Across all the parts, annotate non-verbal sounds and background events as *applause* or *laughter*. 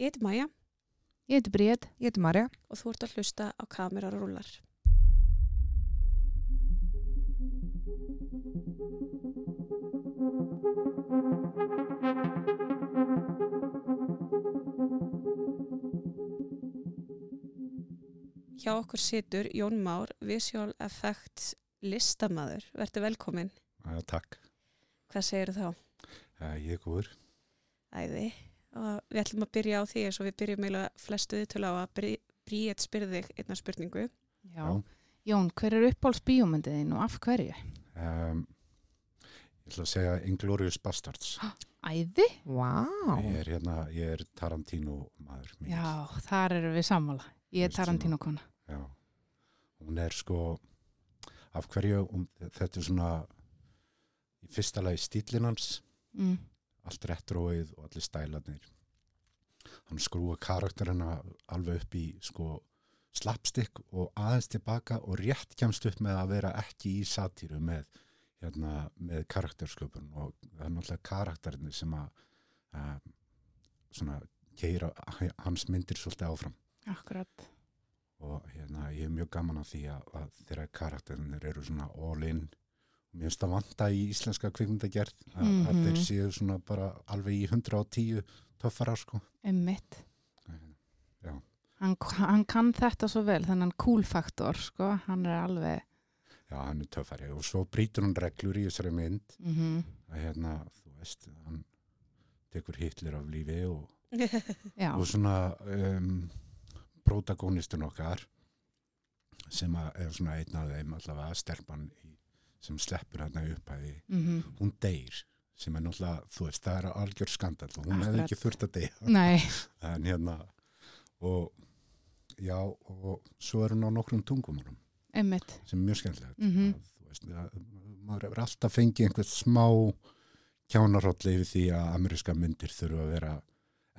Ég heiti Maja Ég heiti Bríð. Ég heiti Marja. og þú ert að hlusta á kamerar og rúlar. Hjá okkur situr Jón Már, Visual Effects listamaður. Vertu velkomin. Já, takk. Hvað segir þá? Uh, ég er góður. Æði. Við ætlum að byrja á því eins og við byrjum eiginlega flestu til á að Bríett spyrði þig einna spurningu. Já. Jón, hver er uppáhalds bíómyndið þín og af hverju? Um, ég ætla að segja Inglourious Bastards. *gasps* Æði? Vá. Ég er hérna, ég er Tarantino maður. mikill. Já, þar eru við sammála. Ég er Tarantino kona. Já. Hún er sko, af hverju, hún, þetta er svona í fyrsta lagi stílinn hans, Mm. allt rettróið og allir stælarnir. Hann skrúa karakterina alveg upp í sko slapstick og aðeins tilbaka og rétt kemst upp með að vera ekki í satíru með, hérna, með karaktersköpun og það er náttúrulega karakterinni sem að uh, svona keira hans myndir svolítið áfram Akkurat. og hérna, ég er mjög gaman að því að, að þeirra karakterinir eru svona all in og mér finnst það vanta í íslenska kvikmyndagerð að, að Mhm. þeir séu svona bara alveg í 110 töffara sko. Emmitt. Já. Hann, hann kann þetta svo vel, þennan cool faktor, sko. Hann er alveg... Já, hann er töffari. Og svo brýtur hann reglur í þessari mynd. Mm að hérna, þú veist, hann tekur Hitler af lífi og, *laughs* og svona um, protagonistun okkar sem að er svona einn af þeim allavega stelpan í, sem sleppur hann upphæði Mm hún deyr sem er náttúrulega, þú veist, það er algjör skandal og hún hefði ekki þurft að deyja *laughs* en hérna og já, og svo er hún á nokkrum tungumálum Emmitt. sem er mjög skemmtilegt Mhm. að, þú veist, að, maður hefur alltaf fengið einhvern smá kjánarhólli yfir því að ameríska myndir þurfa að vera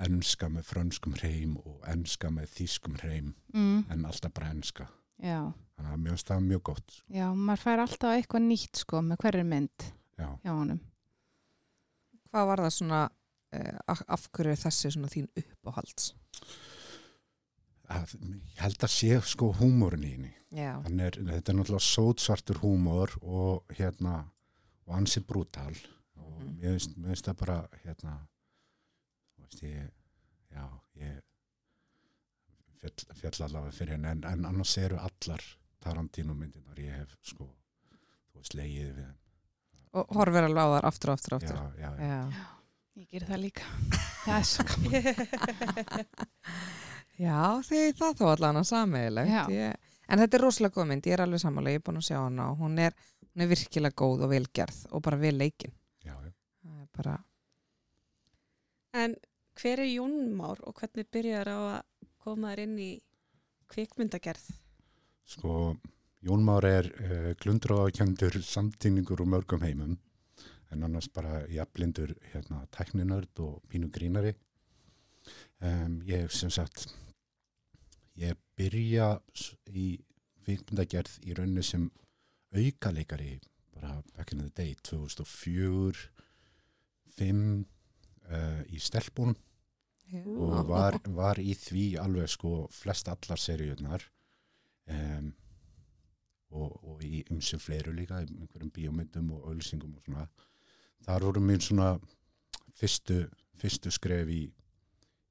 enska með frönskum hreim og enska með þýskum hreim Mm. en alltaf bara enska Já. þannig að mjög stað mjög gott sko. Já, maður fær alltaf eitthvað nýtt, sko, með hverju mynd já, hjá honum. Hvað var það svona, uh, af hverju er þessi svona þín uppáhalds? að, ég held að sé sko húmórin í henni. Er, þetta er náttúrulega sótsvartur húmor og hérna og ansi brútal. Og mér finnst, mér finnst það bara hérna veist ég já, ég fjall, fjall allavega fyrir henni. En, en annars eru allar Tarantino myndinar ég hef sko þú veist leiðið við. þeim. Og horfir alveg á þar aftur og aftur og já, aftur. já, já. Já. Ég ger það líka. *laughs* Það er svo gaman. Já, því það þó allan að. Ég... En þetta er rosalega góð mynd, ég er alveg sammála, ég er búin að sjá hana og hún er, hún er virkilega góð og velgerð og bara vel leikin. já, já. Það er bara, En hver er Jón Már og hvernig byrjar á að koma þér inn í kvikmyndagerð? Sko, Jón Már er uh, glundróðakendur samtíningur úr mörgum heimum en annars bara jafnlindur hérna, tækninörd og pínu grínari. Um, ég sem sagt, ég byrja í kvikmyndagerð í rauninni sem aukaleikari bara back in the day, 2004, 5 uh, í stelpunum. Og var, var í því alveg sko flest allar seríunar um, og, og í umsum fleiru líka einhverjum bíómyndum og auðlýsingum og svona. Þar voru mín svona fyrstu, fyrstu skref í,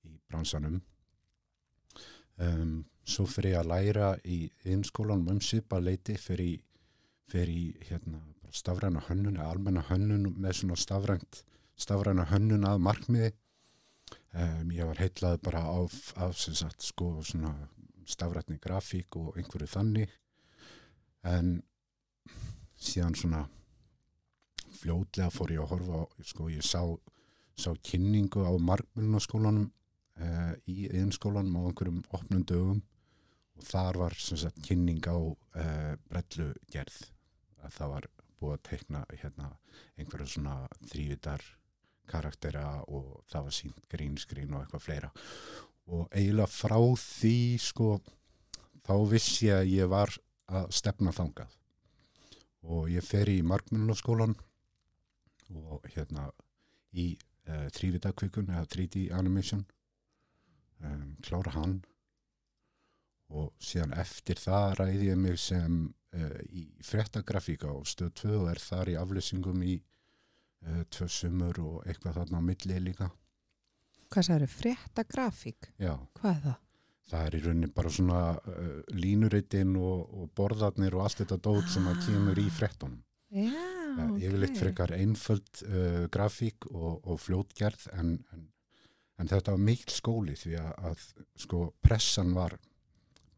í bransanum. Um, svo fyrir ég að læra í innskólanum um svipa leiti fyrir, fyrir hérna, stafræna hönnun eða almenna hönnun með svona stafrænt stafræna hönnun að markmiði. Um, ég var heitlað bara af, af sagt sko stafrætni grafík og einhverju þannig en síðan svona fljótlega fór ég að horfa á, sko ég sá, sá kynningu á markmjölunaskólanum uh, í einskólanum á einhverjum opnum dögum. Og þar var sagt kynning á uh, brellugerð. Að það var búið að teikna hérna einhverju svona þrývitar karaktera og það var sínt grínskrín og eitthvað fleira. Og eiginlega frá því sko þá vissi ég að ég var að stefna þangað og ég fer í markmjölunaskólan og hérna í uh, þrývitakvikun eða 3D animation um, klára hann og síðan eftir það ræði ég mig sem uh, í fréttagrafíka og stöð 2 og er þar í aflýsingum í uh, tvö sumur og eitthvað þarna á milli líka Hvað sagður, frétta grafík? já, Hvað er það? Það er í rauninni bara svona uh, línurittin og, og borðarnir og allt þetta dót sem að kemur í fréttunum. Já, okay. yfirleitt frekar einföld uh, grafík og, og fljótgerð en, en, en þetta var mikil skóli því að, að sko pressan var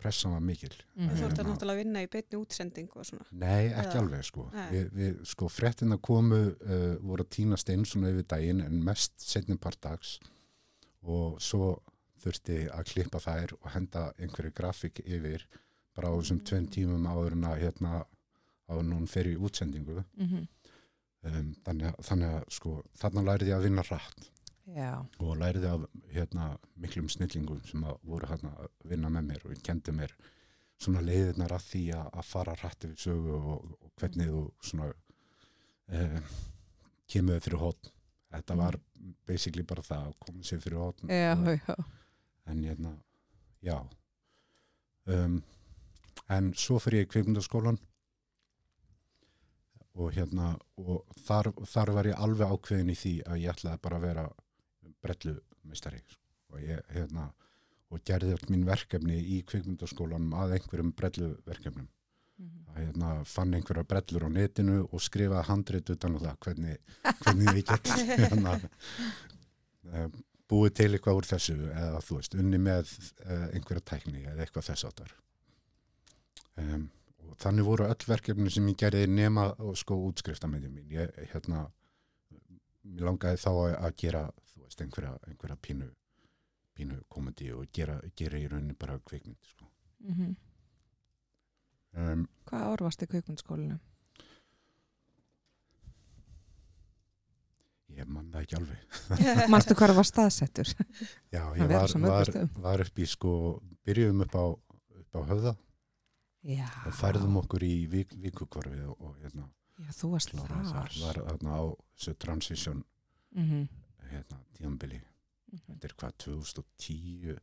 pressan var mikil. Mhm. Þú ert Hérna, að náttúrulega vinna í beinni útsendingu og svona. Nei, ekki Eða- alveg sko. Við, við, sko fréttina komu uh, voru að tínast einn svona yfir daginn en mest setnum part dags. Og svo þurfti að klippa þær og henda einhverju grafík yfir bara á þessum tveim tímum áður en að hérna hún fer í útsendingu. Mhm. um, þannig, að, þannig að sko þarna lærði ég að vinna rætt Já, og lærði af hérna miklum snillingum sem að voru hérna að vinna með mér og kendi mér svona leiðirnar að því að, að fara rætt yfir sögu og, og hvernig þú svona um, kemur þér fyrir hótt þetta var basically bara það að koma sér fyrir hótt já, já. En hérna, já. Um, en svo fyrir ég í kvikmyndaskólan og hérna og þar, þar var ég alveg ákveðin í því að ég ætlaði bara að vera brellumistari og ég hérna og gerði allt mín verkefni í kvikmyndaskólanum að einhverjum brelluverkefnum. Mhm. að hérna fann einhverja brellur á netinu og skrifaði handrit utan á það hvernig, hvernig ég get *laughs* hérna, *laughs* búið til eitthvað úr þessu eða þú veist, unni með uh, einhverja tækni eða eitthvað þess áttar um, og þannig voru öll verkefni sem ég gerði nema og sko útskriftamæði mín ég hérna mér langaði þá að, að gera þú veist, einhverja, einhverja pínu pínu komedi og gera, gera í rauninni bara kvikmynd sko. Mhm. um, Hvað ár varst í kvikmyndskólinu? Ég man það ekki alveg *laughs* Manstu hvað það var staðsettur? Já, Það ég var, var, var upp í sko, byrjuðum upp á, upp á höfða Já. og færðum okkur í vik, vikukvarfi og, og hérna, Já, þú varst þar. þar. Var þarna á þessu transition Mhm. hérna, tíðanbili. Mhm. Þetta er hvað, 2010,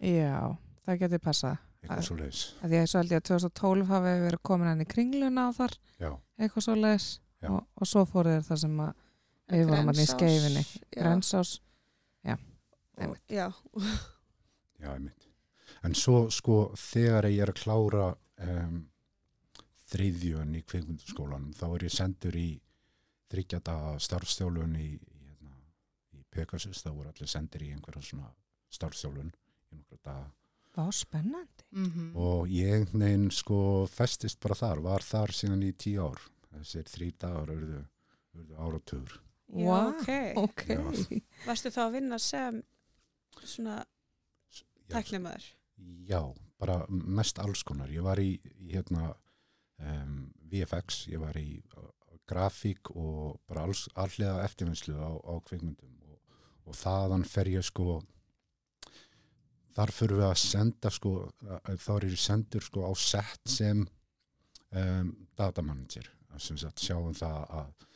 Já, það getur passað. eitthvað Það- svo leiðis. Því að ég svo held ég að 2012 hafi verið komin hann í kringluna á þar, Já, eitthvað svo leiðis. Já. Og, og svo fór þeir það sem að við vorum hann í Grensás, skeifinni. já, Grensás. og- Já, *laughs* já, einmitt. En svo sko, þegar ég er að klára um, þriðjön í kvikmyndaskólanum, þá er ég sendur í þryggjata starfstjálun í, í, hérna, í Pegasus, þá voru allir sendir í einhverja svona starfstjálun í nokkra daga. Vá, spennandi. Mhm. og ég neginn sko festist bara þar, var þar síðan í tíu ár þessir þrý dagar urðu, urðu áratugur já Vá, ok. Ok. Já. Varstu þá að vinna sem svona já, tæknumæður? já, bara mest alls konar ég var í, í hérna um, VFX, ég var í uh, grafík og bara alls, allega eftirvinnslu á, á kvikmyndum og, og þaðan fer ég sko þar fyrir við að senda sko, þá er ég sendur sko á sett sem um, datamanager sem sagt sjáum það að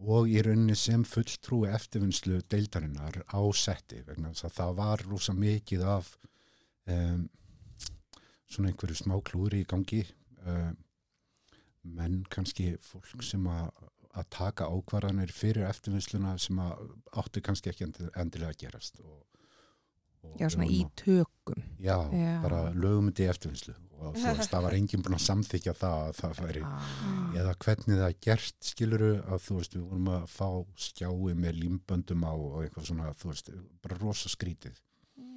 og í rauninni sem fulltrúi eftirvinnslu deildarinnar á setti vegna þess að það var rosa mikið af um, svona einhverju smá klúri í gangi um, menn kannski fólk sem að taka ákvarðanir fyrir eftirvinnsluna sem að áttu kannski ekki endi- endilega að gerast og, og Já, svona í tökum. Já, Já. bara lögumundi eftirvinnslu og það var enginn búin að samþykja það að það væri Ah. eða hvernig það er gert skiluru að þú veist við vorum að fá skjái með límböndum á og eitthvað svona þú veist bara rosa skrítið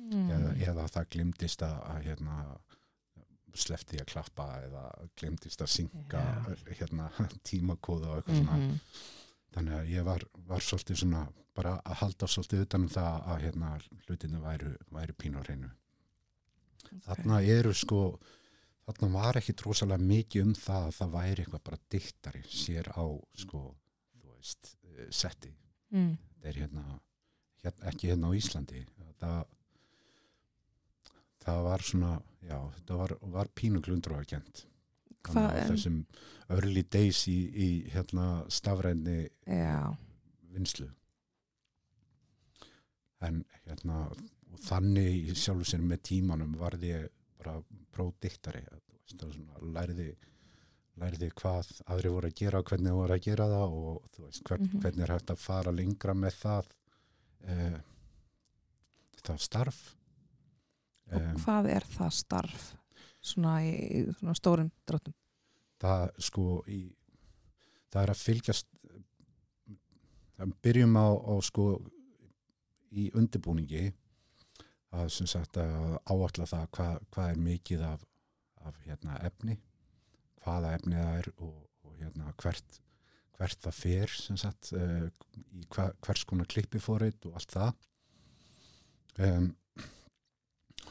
Mm. eða, eða það glimtist að, að hérna slefti að klappa eða glimtist að synga hérna *laughs* tímakóða og eitthvað svona Mhm. þannig að ég var, var svolítið svona bara að halda svolítið utan um það að hérna hlutinu væru, væru pínu á reynu þarna eru sko þarna var ekki rosalega mikið um það að það væri eitthvað bara diktari sér á sko veist, eh, setti. Mm. það er hérna, hérna ekki hérna á Íslandi. Það það var svona já, þetta var, var pínu glundur að kent Hvað, en- þessum early days í, í hérna stafrænni Já. vinslu en hérna og þannig í sjálfu sér með tímanum varði ég bara pródiktari. Lærði, lærði hvað aðri voru að gera og hvernig voru að gera það og þú veist, hvern, Mhm. hvernig er hægt að fara lengra með það eh, það starf. Og Em, hvað er það starf? Svona í í svona stórum dráttum. Það sko í, það er að fylgjast það byrjum á, á sko í undirbúningi að sagt að áalла það hvað, hvað er mikið af, af hérna, efni hvaða efni það er og, og hérna, hvert, hvert það fer sagt uh, í hva, hvers konar klippi fórið og allt það. Um,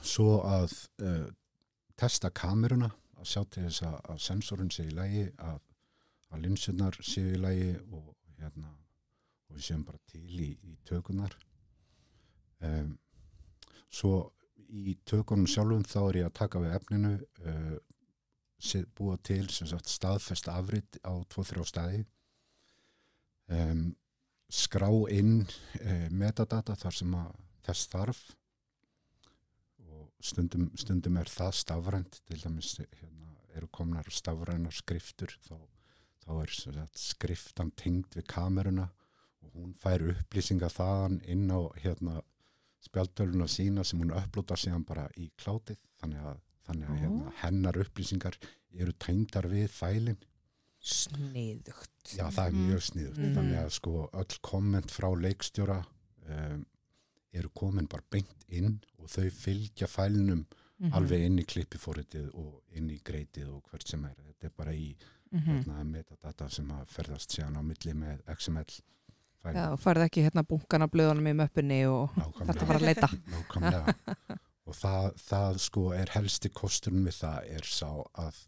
svo að uh, testa kameruna að sjá til þess að, að sensorinn sé í lægi að, að linsunar séu í lægi og, hérna, og við séum bara til í, í tökunar um, svo í tökunum sjálfum þá er ég að taka við efninu uh, búa til sagt, staðfest afrit á 2-3 staði. Um, skrá inn uh, metadata þar sem að þess þarf. Og stundum, stundum er það stafrænt til dæmis hérna, eru komnar stafrænar skriftur þá, þá er sagt, skriftan tengd við kameruna og hún fær upplýsinga þaðan inn á hérna, spjaldtöluna sína sem hún upplótar síðan bara í klátið þannig að, þannig að hérna, hennar upplýsingar eru tengdar við fælin sniðugt Já, það er Mhm. mjög sniður. Mhm. Þannig að sko öll komment frá leikstjóra um, eru komin bara beint inn og þau fylgja fælnum Mhm. alveg inn í klippifóritið og inn í greitið og hvert sem er. Þetta er bara í Mhm. hérna, metadata sem að ferðast síðan á milli með XML Já, og farið ekki hérna bunkana blöðunum í möppunni og þetta var að leita. *laughs* Nákvæmlega. og það, það sko er helsti kosturinn við það er sá að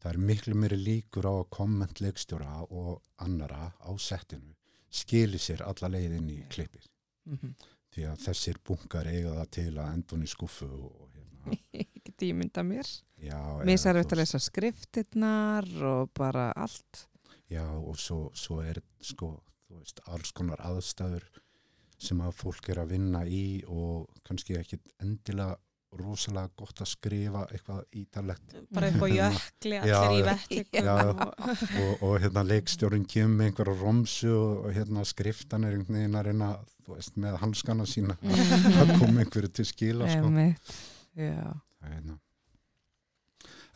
það er miklu meiri líkur á að komment leikstjóra og annara á settinu skili sér alla leið inn í klippið. Mhm. því að þessir bunkar eiga það til að endun í skuffu og hérna, *laughs* ekki tímynda mér. Já, mér þú auðvitað að lesa skriftirnar og bara allt. Já, og svo, svo er sko, þú veist, alls konar aðstæður sem að fólk er að vinna í og kannski ekki endilega rosalega gott að skrifa eitthvað ítalegt bara upp á jökli, allir í já. og og, og hérna leikstjórin kemur með einhverja romsu og, og hérna skriftan er einhvern veginn að reyna, þú veist, með hanskana sína að koma einhverju til skila sko. Hérna.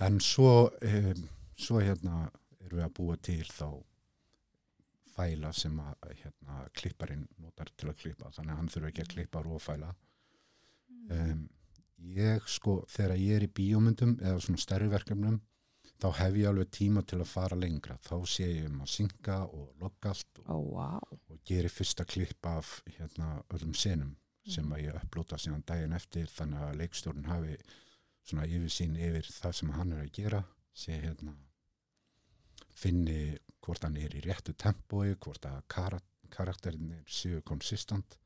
En svo, um, svo hérna erum við að búa til þá fæla sem að hérna, klipparinn notar til að klippa þannig að hann þurfa ekki að klippa rófæla. Um, ég sko þegar ég er í bíómyndum eða svona stærri verkefnum þá hef ég alveg tíma til að fara lengra. Þá sé ég um að synga og logga allt og, wow og geri fyrsta klipp af hérna, öllum senum sem að ég upplóta síðan daginn eftir þannig að leikstjórn hafi svona yfirsýn yfir það sem hann er að gera sé hérna finni hvort hann er í réttu tempói hvort að karak karakterinir séu konsistant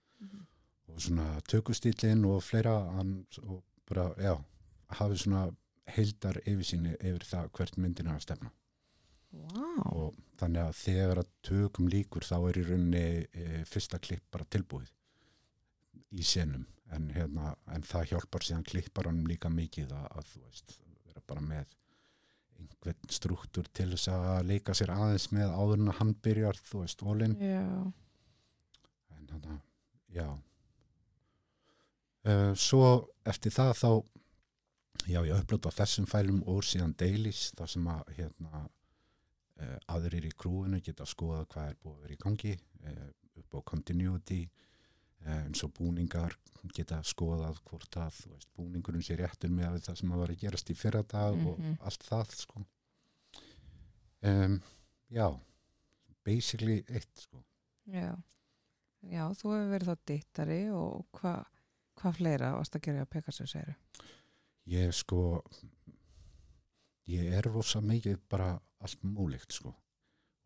og svona tökustílinn og fleira hann, og bara, já, hafi svona heildar yfirsýni yfir það hvert myndin er að stefna. Wow. og þannig að þegar að tökum líkur þá er í rauninni e, fyrsta klipp bara tilbúið í senum. En, hérna, en það hjálpar síðan klipparanum líka mikið að, að þú veist vera bara með einhvern struktúr til þess að leika sér aðeins með áður en að hann byrjar þú veist, volin. Já, en þannig að, já. Uh, svo eftir það þá já, ég upplóta þessum fælum og síðan dailies þar sem að hérna uh, aðrir í krúinu geta að skoða hvað er búið að vera í gangi uh, upp á continuity uh, eins og búningar geta skoðað hvort að veist, búningurinn sé réttur með það sem að var að gerast í fyrra dag Mhm. og allt það sko. Um, já basically eitt sko. Já. Já, þú hefur verið þá dittari og hvað hva fleira varst að gera á Pegasus segir ég sko ég er rosa mikið bara allt múlíkt sko.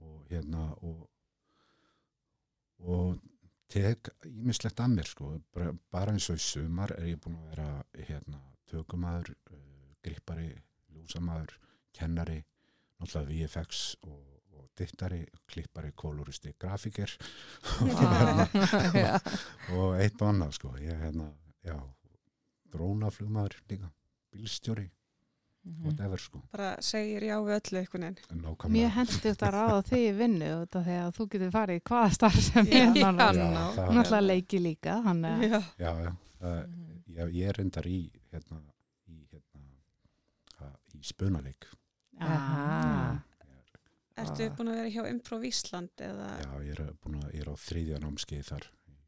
Og hérna og og tek ímislegt að mér sko. Bara, bara eins og í sumar er ég búin að vera hérna tökumæður uh, grippari, lúsamaður kennari, náttúrulega VFX og, og dittari klippari, koloristi, grafíker. *laughs* *laughs* Já, og eitt og annað sko. Ég, hérna, já, drónaflugmaður líka, bílstjóri. Whatever sko, bara segir já við öllu Mjög nákvæmlega. Hendugt að ráða þig í vinnu því að þú getur farið í hvaða starf sem Já. er Já, Náttúrulega leiki líka, já, já, já, það, Mhm. ég, ég er reyndar í hérna, í, hérna, að, í spunaleik. Aha. ertu Ah. búin að vera hjá Improv Ísland eða, já, ég er, búin að, ég er á þriðja námskeið þar.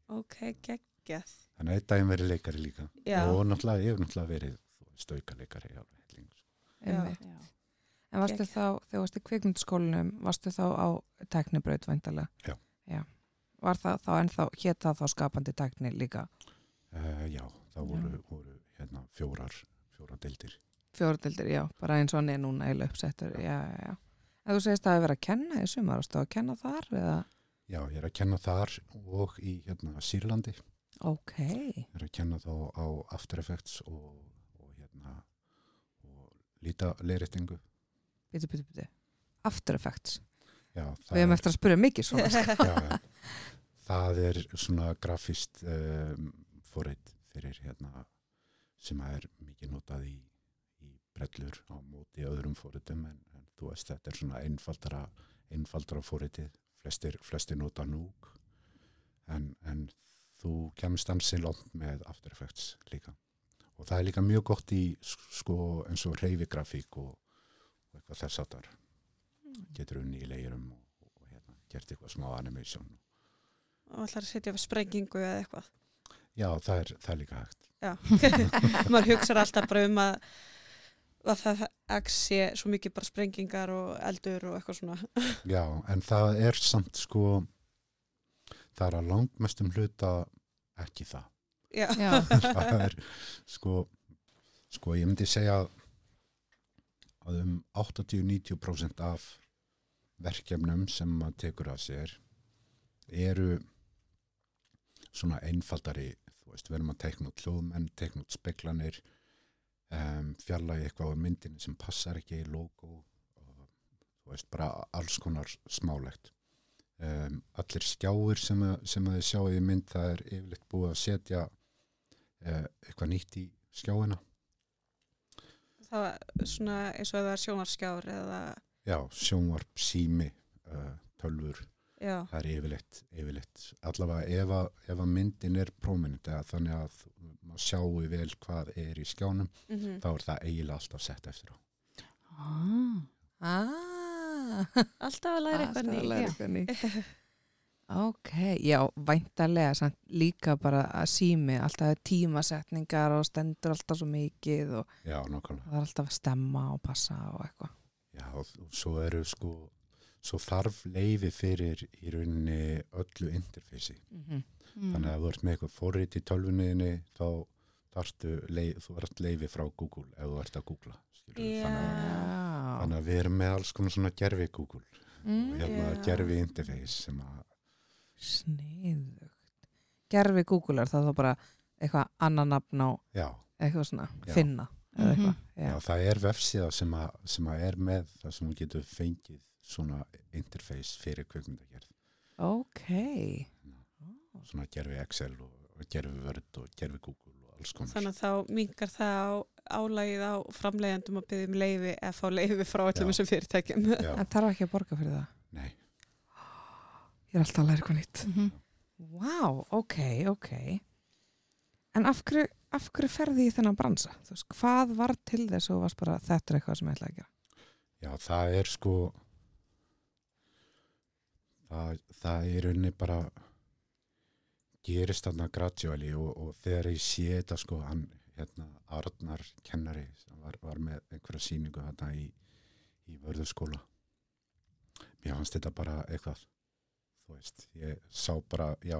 Ok, geggjað. Þannig að einn daginn verið leikari líka. Já, og náttúrulega, ég hef náttúrulega verið stauka En varstu þá, þegar varstu í kvikmyndaskólinum, varstu þá á teknibraut væntalega? Já. Var það þá ennþá, hétt það þá skapandi tekni líka? uh, já, það voru, voru hérna, fjórar fjórar deildir Fjóradildir, já, bara eins og hann er núna eða uppsettur, já, já, já. En þú segist að það er verið að kenna í sumar, varstu að kenna þar eða? já, ég er að kenna þar og í hérna, Sýrlandi Ok, Ég er að kenna þá á After Effects og líta leiritingu. bitu, bitu, bitu. After Effects. Já, Við hefum eftir að spyrja mikið svona. sko. já, það er svona grafist um, forrið fyrir hérna sem er mikið notað í, í brellur á móti öðrum forritum en, en þú veist þetta er svona einfaldara, einfaldara forritið flestir, flestir nota núk en, en þú kemst ansi langt með After Effects líka og það er líka mjög gott í sko eins og reyfigrafík og, og eitthvað þess aftar getur unni í leirum og, og, hérna, gert eitthvað smá animation. Og ætlar að setja fyrir sprengingu eða eitthvað. Já það er, það er líka hægt. Já, *laughs* maður hugsar alltaf bara um að að það ekki sé svo mikið bara sprengingar og eldur og eitthvað svona. *laughs* Já en það er samt sko það er að langmestum hluta ekki það. *laughs* *laughs* það er sko sko ég myndi segja að um 80-90% af verkefnum sem maður tekur að sér eru svona einfaldari þú veist, við erum að teikna út hljóðmenn teikna út speklanir um, fjarlægi eitthvað á myndinu sem passar ekki í logo og, þú veist, bara alls konar smálegt. Um, allir skjáir sem, sem að þið sjáu í mynd það er yfirleitt búið að setja eitthvað nýtt í skjáina. Það var svona eins og að það er sjónvarskjár eða, já, sjónvarp, sími uh, tölfur, já, það er yfirleitt, yfirleitt. allavega ef að, ef að myndin er próminent eða þannig að maður sjáu vel hvað er í skjánum mm þá er það eiginlega alltaf sett eftir á. Ah. Ah, *laughs* alltaf að læra eitthvað alltaf að nýtt. læra eitthvað nýtt. *laughs* Ok, já, væntarlega samt líka bara að sími, alltaf tímasetningar og stendur alltaf svo mikið og já, það er alltaf að stemma og passa og eitthvað. já, og svo eru sko svo þarf leifi fyrir í rauninni öllu interfeysi Mm Mm. þannig að þú ert með eitthvað forrit í tölvunniðinni þá leið, þú ert leifi frá Google ef þú ert að googla. Já. þannig, að, þannig að við erum með alls konar svona gerfi Google og Mm, hérna Já. gerfi interface sem að Sniðugt. Gerfi Google er það þá bara eitthvað annan nafn á já, eitthvað svona, Já. finna eða Mhm. eitthvað. já. Já. það er vefsíða sem að, sem að er með það sem hún getur fengið svona interface fyrir kveikmyndagerð Ok. svona gerfi Excel og, gerfi Word og gerfi Google og alls konar þannig að þá mingar það á álægið á framleiðendum að byggja um leifi eða fá leifi frá öllum þessum fyrirtækjum En þarf ekki að borga fyrir það? nei, Ég er alltaf að læra eitthvað nýtt. Mhm. Vá, ok, ok. En af hverju, af hverju ferði í þennan bransa? Veist, hvað var til þess og varst bara þetta er eitthvað sem ég ætla að gera? já, það er sko það, það er unni bara gerist þarna gradually og, og þegar ég sé þetta sko hann, hérna, Arnar kennari sem var, var með einhverja sýningu þarna í, í vörðuskóla mér fannst þetta bara eitthvað þú veist, ég sá bara já,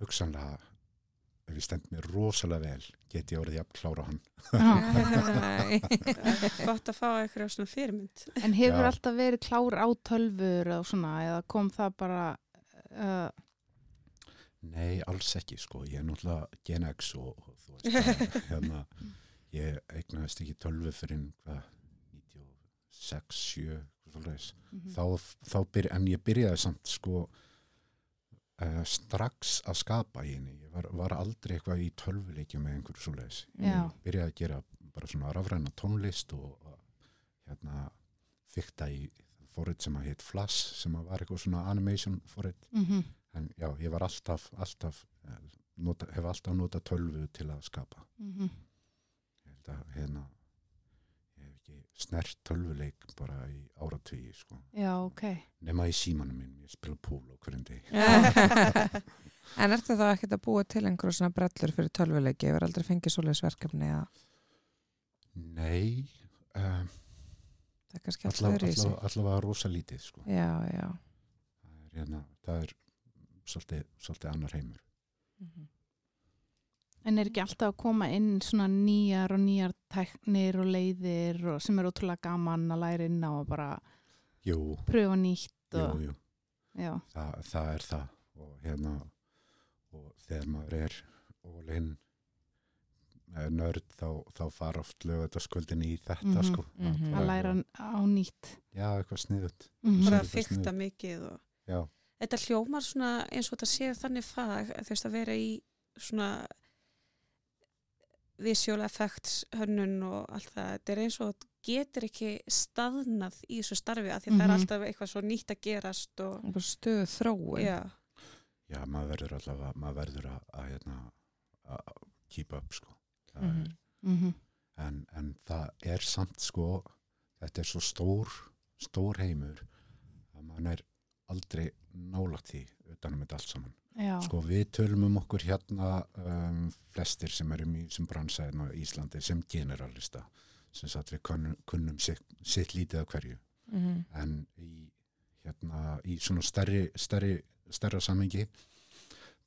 hugsanlega ef ég stend mér rosalega vel get ég orðið að klára hann. *laughs* Gott að fá eitthvað svona fyrirmynd. En hefur já. alltaf verið klár á tölfur eða, svona, eða kom það bara uh... Nei, alls ekki sko, ég er náttúrulega genex og, og þú veist, *laughs* það, hérna ég eignaðist ekki tölfu fyrir 96-7 mm -hmm. þá, þá byrja, en ég byrjaði samt sko uh, strax að skapa hérna ég var, var aldrei eitthvað í tölvuleikja með einhverju svo leiðis, ég byrjaði að gera bara svona rafræna tónlist og hérna fyrta í forrið sem að heit Flass sem að var eitthvað svona animation forrið mm -hmm. en já, ég var alltaf, alltaf eh, nota, hef alltaf nota tölvu til að skapa mm -hmm. hérna ekki snert tölvuleik bara í áratvíi, sko. Já, ok. Nema í símanum minn, ég spila púl á hverjum degi. *laughs* En ertu þá ekkert að búa til einhverju svona brellur fyrir tölvuleiki? Ég verð aldrei fengið svoleiðis verkefni að Nei, um, það er kannski alltaf öðru í sig. allavega, allavega rosa lítið, sko. Já, já. Það er, hérna, það er svolítið, svolítið annar heimur. Mhm. En er ekki alltaf að koma inn svona nýjar og nýjar tæknir og leiðir og sem er ótrúlega gaman að læra inn á og bara Jú, pröfa nýtt jú, og, jú. já, Það, það er það. Og hérna, og þegar maður er ólinn nörd þá, þá fara oft lögataskvöldin í þetta, Mhm, sko. mhm. að læra á nýtt. Já, eitthvað sniðut. Mhm. bara Sér að sniðugt. mikið og þetta hljómar svona eins og þetta sé þannig fag þú veist að vera í svona visual effects hönnun og allt það þetta er eins og getur ekki staðnað í þessu starfi að því það er Mhm. alltaf eitthvað svo nýtt að gerast og Bara Stöð þróun. já, já, maður verður allavega, maður verður að, að, hérna, að keep up, sko. Það Mhm. er, Mhm. en, en það er samt, sko, þetta er svo stór, stór heimur að mann er aldrei nálægt því utanum þetta allt saman. Já, Sko við tölum um okkur hérna um, flestir sem erum í sem bransaðin á Íslandi sem generalista sem sagt við kunnum, kunnum sitt, sitt lítið af hverju Mhm. en í, hérna, í svona stærri, stærri, stærra samengi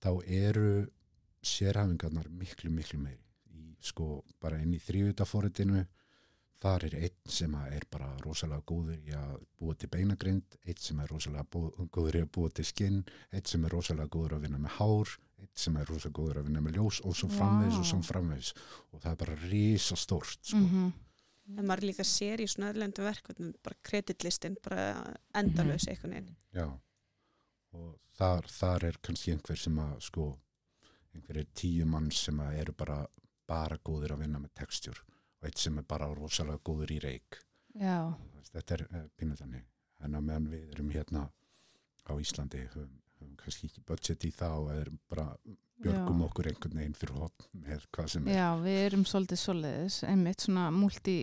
þá eru sérhafingarnar miklu, miklu meiri í, sko bara inn í þrývitaforritinu þar er einn sem að er bara rosalega góður í að búa til beinagrind, einn sem er rosalega góður í að búa til skinn, einn sem er rosalega góður að vinna með hár, einn sem er rosalega góður að vinna með ljós og svo framvegis og Vá. svo framvegis og það er bara risa stórt sko. Mhm. en maður líka sér í svona öðlendu verkefnum bara kreditlistin, bara endalaus einhvern veginn Já, og þar, þar er kannski einhver sem að sko, einhverjir tíu mann sem að eru bara, bara góðir að vinna með textjur og eitt sem er bara rosalega góður í reik. já, Þetta er uh, pínu þannig. En að meðan við erum hérna á Íslandi, höfum, höfum kannski ekki budget í það og erum bara björgum Já. okkur einhvern veginn fyrir hotn með hvað sem er. já, við erum svolítið svoleiðis, einmitt svona multi,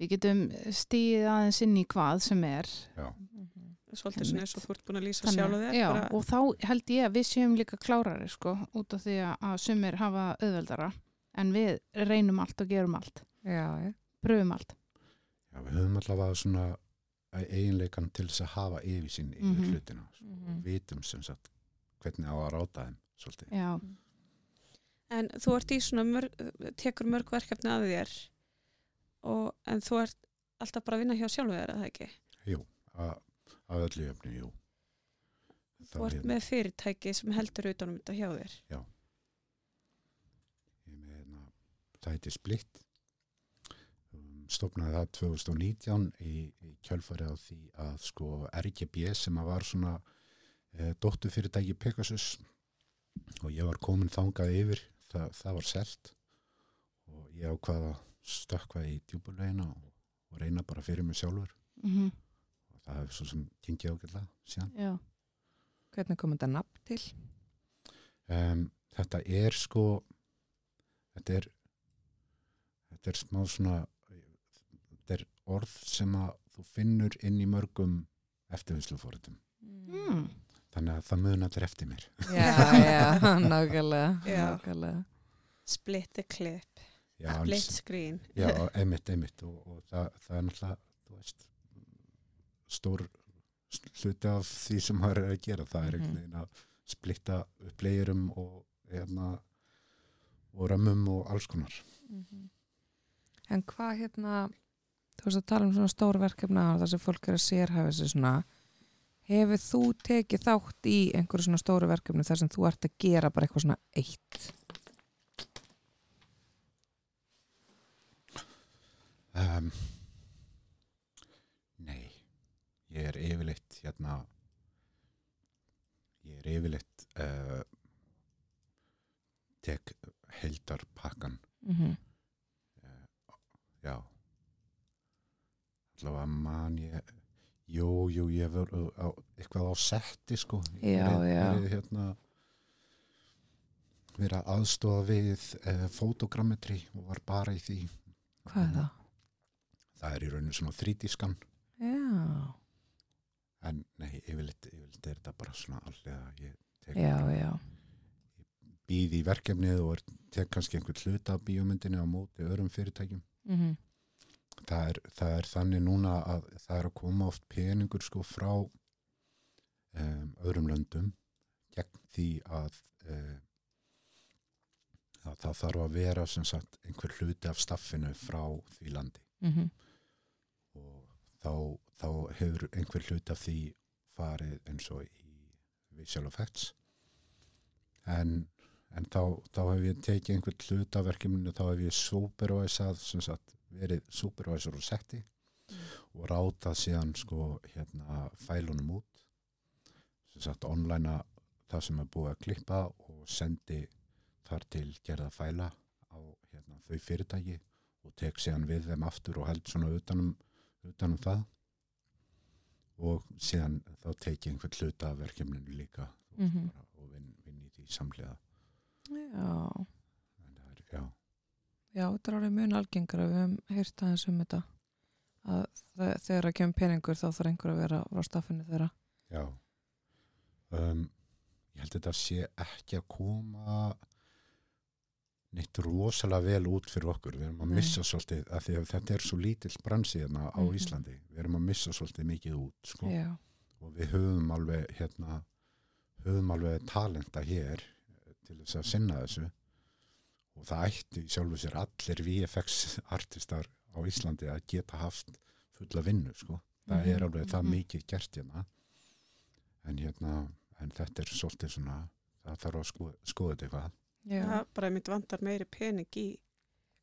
við getum stíð aðeins inn í hvað sem er. Já, Mhm. svolítið svona eins og þú ert búin að lýsa Þannig, sjálf þér já, bara, og þá held ég að við séum líka klárari sko, út af því að- að sumir hafa auðveldara, en við reynum allt og gerum allt, Já, já. pröfum allt. já, við höfum allavega svona eiginleikan til þess að hafa yfirsýn yfir Mhm. hlutina sko, Mhm. og vitum sem sagt hvernig á að ráta þeim svolítið. Já, en þú ert í svona mörg, tekur mörg verkefni að þér og, en þú ert alltaf bara að vinna hjá sjálfu þér, er það ekki? Jú, að, að öllu jöfnu, jú. Þú ert með fyrirtæki sem heldur utanum þetta hjá þér. Ég er með hérna, það heiti Splitt. Stofnaði það 2019 í, í kjölfarið á því að sko RGB sem að var svona e, dóttu fyrirtæki Pegasus og ég var komin þangað yfir, það, það var selt og ég ákvaða stökkva í djúbulvegina og, og reyna bara fyrir mig sjálfur mm og það hefur svo sem gengið ágætlega síðan. já, Hvernig kom þetta nafn til? um, þetta er sko þetta er þetta er smá svona þetta er orð sem að þú finnur inn í mörgum eftirvinnslufóritum mm. þannig að það mun allir eftir mér Já, já, *laughs* nákvæmlega. Já. nákvæmlega. Split the clip, já, split screen. já einmitt, einmitt og, og það, það er náttúrulega veist, stór hluti af því sem maður er að gera það er Mhm. einhvern veginn að splitta upp leigurum og hérna og römmum og alls konar Mhm. En hvað hérna, þú veist að tala um svona stór verkefna þar sem fólk er að sérhæfa sig svona, hefur þú tekið þátt í einhverju svona stóru verkefni þar sem þú ert að gera bara eitthvað svona eitt? Um, nei, ég er yfirleitt hérna, ég er yfirleitt uh, tek heldar pakkan Mhm. já allavega man ég jú, jú, ég á, eitthvað á setti sko Já, verið- já. verið, hérna, verið að aðstofa við uh, fotogrammetri og var bara í því Hvað er það? það er í rauninu svona þrítískan Já, en nei, yfirleitt, er þetta bara svona allega ég tek já, já. býð í verkefnið og tek kannski einhvern hluta af bíómyndinni á móti öðrum fyrirtækjum Mm það er, það er þannig núna að það er að koma oft peningur sko frá um, öðrum löndum gegn því að, um, að það þarf að vera sem sagt einhver hluti af staffinu frá því landi Mhm. og þá, þá hefur einhver hluti af því farið eins og í visual effects en, en þá, þá hef ég tekið einhver hluti af verkefninu þá hef ég supervisað sem sagt verið supervisor og setti og rátað síðan sko hérna fælunum út. Sem sagt online það sem er búið að klippa og sendi þar til gerða fæla á hérna, þau fyrirtæki og tek síðan við þeim aftur og held svona utanum, utanum það. Og síðan þá tek ég einhvern hluta af verkefninu líka Mhm. bara, og vinn, vinn í því samlega Já, er, já, já, þetta er alveg mun algengara við höfum heyrt aðeins um þetta að þe- þegar að kemur peningur þá þarf einhver að vera á staffinu þeirra já. Um, ég held að þetta sé ekki að koma neitt rosalega vel út fyrir okkur við erum að Nei. missa svolítið að því að þetta er svo lítill bransi hérna á Mhm. Íslandi við erum að missa svolítið mikið út sko. Og við höfum alveg hérna, höfum alveg talenta hér til þess að sinna þessu og það ætti í sjálfu sér allir VFX artistar á Íslandi að geta haft fulla vinnu sko. það er Mhm, alveg það mhm. mikið gert hérna en hérna en þetta er svolítið svona það þarf að skoða, skoða þetta eitthvað já, það bara mitt vantar meiri pening í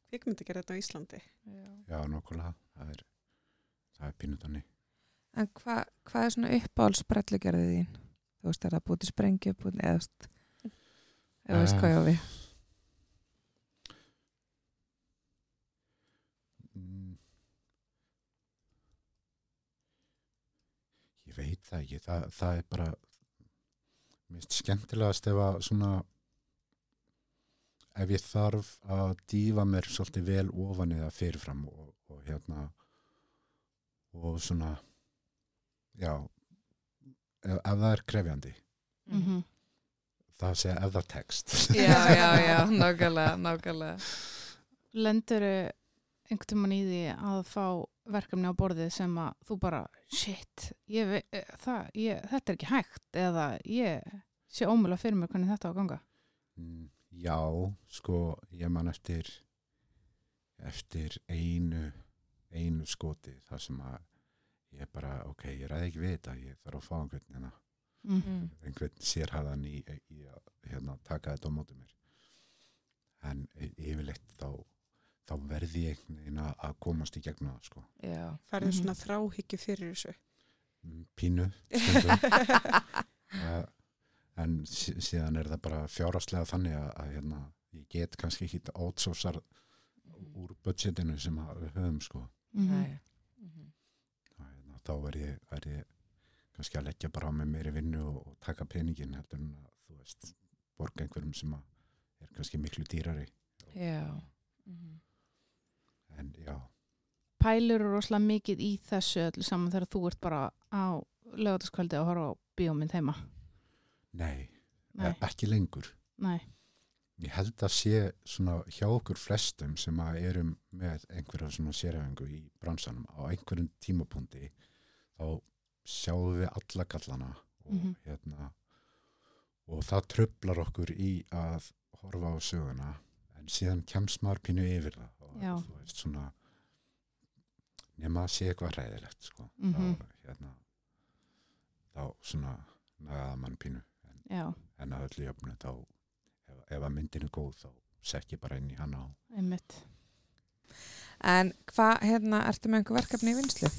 kvikmyndagerðin á Íslandi já. já nokkulega, það er það er pínutanni En hva, hvað er svona uppáhalds brellugerðið þín? Þú veist, er það sprengju, búið, eða þú veist, Eh, hvað ég á við? Veit það ekki, það, það er bara mist skemmtilegast ef að svona ef ég þarf að dýfa mér svolítið vel ofan eða fyrirfram og, og hérna og svona já ef, ef það er krefjandi Mhm. það segja ef það tekst Já, já, já, nákvæmlega, nákvæmlega. lendur einhvern tímann í því að fá verkefni á borðið sem að þú bara shit, ég, ve- eh, það, ég, þetta er ekki hægt eða ég sé ómjöla fyrir mér hvernig þetta á að ganga Mm, Já, sko, ég man eftir eftir einu einu skoti þar sem að ég bara, ok, ég ræði ekki við þetta ég þarf að fá einhvern hérna, mm. Mm. einhvern sérhæðan í, í að hérna, taka þetta á móti mér en y- yfirleitt þá þá verði ég veginn að- komast í gegnum það, sko Já. færðu Mhm. svona þráhyggju fyrir þessu Mm, pínu uh, *laughs* en sí- síðan er það bara fjárastlega þannig að, að hérna, ég get kannski ekki átsósar úr budgetinu sem að við höfum sko. Mhm. Nei. Mhm. Að, hérna, þá er ég, er ég kannski að leggja bara á mig meiri vinnu og, og taka peningin heldur en að þú veist borga einhverjum sem að er kannski miklu dýrari Já. Mhm. En já, pælur eru rosalega mikið í þessu öllu saman þegar þú ert bara á lögataskvöldi að horfa á bíómynd heima? Nei, nei, e- ekki lengur. Nei, ég held að sé svona hjá okkur flestum sem að erum með einhverja svona sérhæfingu í bransanum á einhverjum tímapunkti þá sjáum við alla gallana og Mhm. hérna og það tröflar okkur í að horfa á söguna síðan kemst maður pínu yfir það og Já. þú veist svona nema að sé eitthvað hræðilegt sko. Mhm. þá, hérna, þá svona nagaða mann pínu en, en að öllu jöfnu þá ef, ef að myndin er góð þá sekk ég bara inn í hana á einmitt En hvað, hérna, ertu með einhver verkefni í vinslu?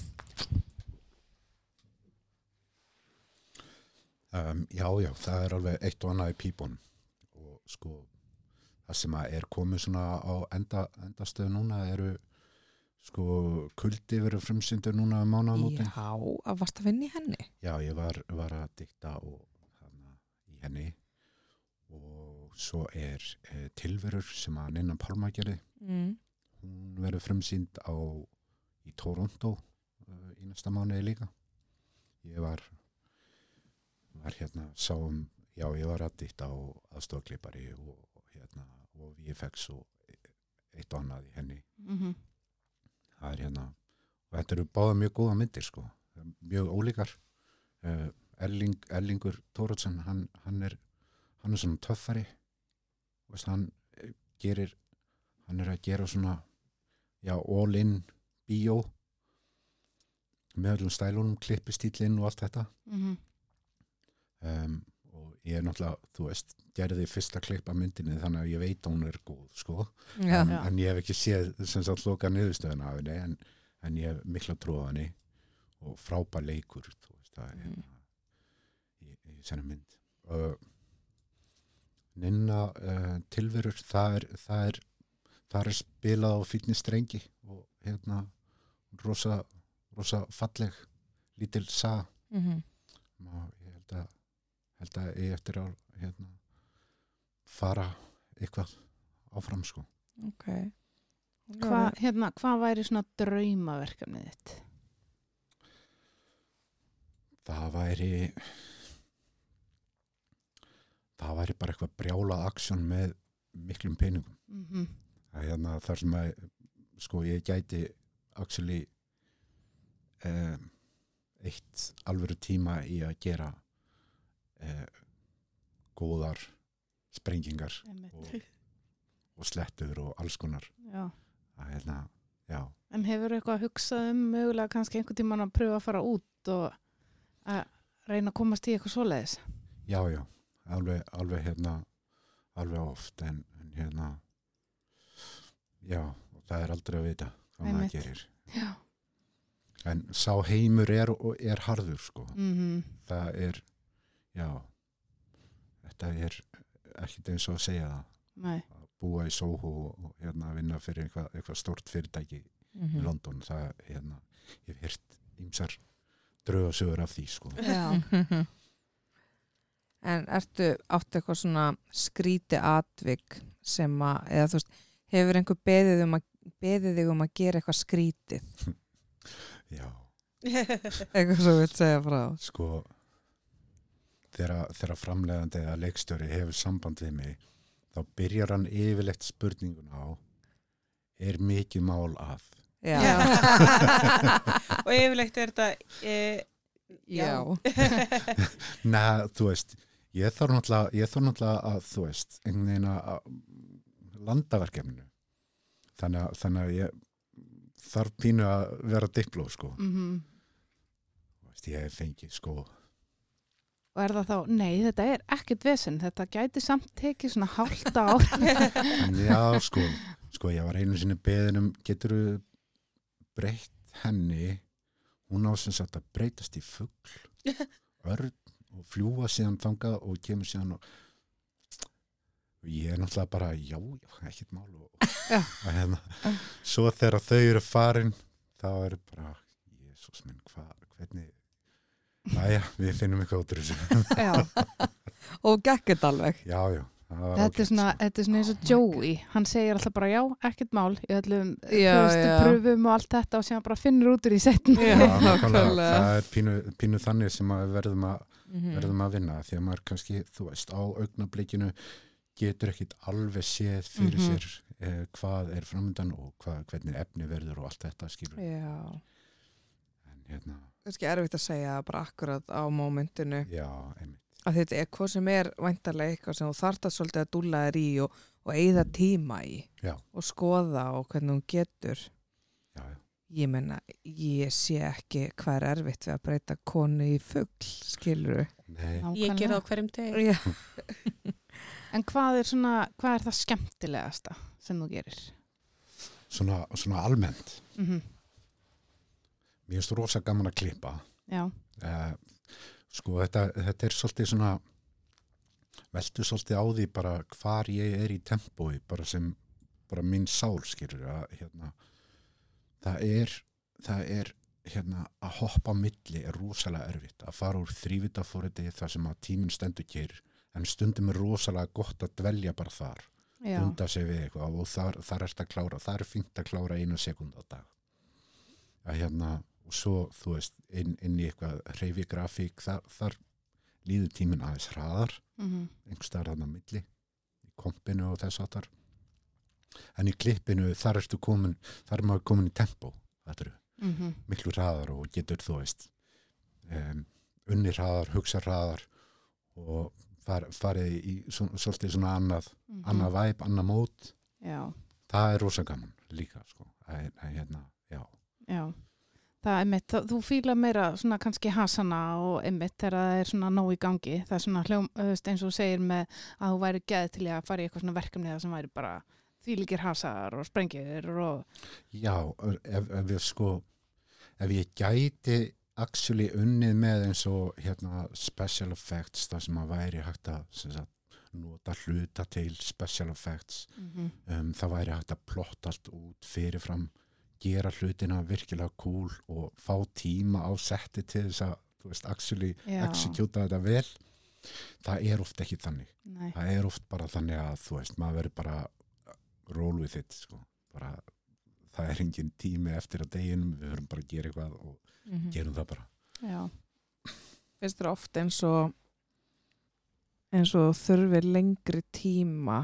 Um, já, já, það er alveg eitt og annað í pípunum og sko það sem er komið svona á enda, endastöðu núna eru sko kuldi verið frumsyndur núna um mánaðamótin. Já, að varst að vinna í henni Já, ég var, var að dikta og hana í henni og svo er e, tilverur sem að Ninna Palma gerði. mm. Hún verið frumsýnd á í Toronto uh, í næsta mánuði líka. Ég var var hérna, sáum, já, ég var að dikta á aðstofaklippari og, og hérna, og VFX og eitt og annað í henni. Mhm. það er hérna og þetta eru báða mjög góða myndir sko mjög ólíkar uh, Erling, Erlingur Tóruðsson hann, hann er hann er svona töffari Veist, hann eh, gerir hann er að gera svona já, all in bíó með öllum stælunum, klippistýlinn og allt þetta Mhm. um, og ég er náttúrulega, þú veist gerði fyrsta klipp af myndinni þannig að ég veit að hún er góð sko Já, en, Já. en ég hef ekki séð sem sagt loka niðurstöðuna af henni en, en ég hef mikla á henni og frábær leikur þú veist það er Mhm. hérna í, í senni mynd uh, Ninna uh, tilverur það er, það er það er spilað á fítni strengi og hérna rosa, rosa falleg lítil sa mhm. og ég held að held að ég eftir að hérna fara eitthvað áfram sko ok Hva, hérna, hvað væri svona draumaverkefnið þitt? það væri það væri bara eitthvað brjálað aksjón með miklum peningum Mm -hmm. það er hérna þar sem að sko ég gæti actually um, eitt alvöru tíma í að gera um, góðar sprengingar og, og slettur og alls konar Já. er hérna, já En hefur eitthvað hugsað um mögulega kannski einhvern tímann að pröfa að fara út og að reyna að komast í eitthvað svoleiðis? Já, já, alveg, alveg hérna, alveg oft en, en hérna, já, og það er aldrei að vita hvað maður gerir. Já. En sá heimur er, er harður, sko. Mm Það er, já, þetta er ekkert eins og að segja það. Nei. Að búa í Soho og, og hérna vinna fyrir eitthvað, eitthvað stort fyrirtæki Mhm. í London. Það, hérna, ég hef hýrt ýmsar draugasögur af því, sko. Já. *laughs* En ertu áttu eitthvað svona skríti atvik sem að, eða þú veist, hefur einhver beðið, um að, beðið þig um að gera eitthvað skrítið? *laughs* Já. Eitthvað sem þú vilt segja frá? sko þegar, framleiðandi eða leikstjóri hefur samband við mig þá byrjar hann yfirlegt spurningun á er mikið mál að Já. Já. *laughs* og yfirleitt er þetta e, Já. *laughs* Nei, þú veist ég þarf náttúrulega, ég þarf náttúrulega að þú veist, einhvern veginn að að landa verkefninu þannig að, þannig að ég þarf pínu að vera dipló sko Mm Þú veist, ég hef fengið sko Og er það þá, nei, þetta er ekkert vesen, þetta gæti samt tekið svona ár. *laughs* En já, sko, sko, ég var einu sinni beðin um, getur þú breytt henni, hún á sem sagt að breytast í fugl, örn og fljúa síðan þangað og kemur síðan og ég er náttúrulega bara, já, já, ekkert mál og, Já. og hérna, svo þegar þau eru farin, þá er bara, jésús minn, hvað, hvernig, næja, við finnum eitthvað út úr þessu. *laughs* Já. Og gekkit alveg. Já, já. Þetta er, svona, þetta er svona eins og Joey, hann segir alltaf bara já, ekkert mál Já, fyrstu já. pröfum og allt þetta og sem hann bara finnur út úr í setn. Já. Það er pínu, pínu þannig sem að við verðum að Mhm. verðum að vinna því að maður kannski, þú veist, á augnablikinu getur ekkit alveg séð fyrir Mhm. sér eh, hvað er framöndan og hvað, hvernig efni verður og allt þetta skilur. Já. En hérna, Kannski erfitt að segja bara akkurat á mómentinu. já, einmitt. Að þetta er hvað sem er væntarlega eitthvað sem þú þarft að svolítið að dúlla þér í og, og eigða tíma í. Já. Og skoða og hvernig hún getur. Já, já. Ég menna, ég sé ekki hvað er erfitt við að breyta konu í fugl, skilur Nei, ég ger það hverjum Já. *laughs* En hvað er svona, hvað er það skemmtilegasta sem þú gerir? svona, svona almennt. Mm Mér finnst rosa gaman að klippa. Já, Eh, sko þetta, þetta er svolítið svona veltu svolítið á því bara hvar ég er í tempói bara sem bara mín sál skilur að hérna það er, það er hérna að hoppa á milli er rosalega erfitt að fara úr þrývitafóriti þar sem að tíminn stendur kýr en stundum er rosalega gott að dvelja bara þar bunda sig við eitthvað og þar, þar ert að klára þar er fínt að klára einu sekund á dag. Að hérna og svo þú veist inn, inn í eitthvað reyfi grafík þar, þar líður tíminn aðeins hraðar. Mhm, einhvers staðar hann á milli í kompinu og þess áttar en í klippinu þar ertu komin þar er maður komin í tempo eru mhm, miklu hraðar og getur þú veist um, unni hraðar, hugsa hraðar og far, farið í svo, svolítið svona annað mhm. annað væp, annað mót. Já, það er rosa gaman líka sko. að, að, hérna, já, já. Það er mitt, þú fíla meira svona kannski hasana og einmitt þegar það er svona nóg í gangi. Það er svona hljóm, eins og segir með að þú væri geð til að fara í eitthvað svona verkefni það sem væri bara þvílíkir hasar og sprengir og já ef, ef ég sko ef ég gæti actually unnið með eins og hérna special effects það sem að væri hægt að nota hluta til special effects mm um, það væri hægt að plotta allt út fyrirfram gera hlutina virkilega cool og fá tíma á setti til þess að þú veist, actually executa þetta vel það er oft ekki þannig Nei. það er oft bara þannig að þú veist, maður verður bara roll with it sko. bara, það er engin tími eftir að deginum, við verðum bara að gera eitthvað og Mhm. gerum það bara Já, finnst þér oft eins og eins og þurfi lengri tíma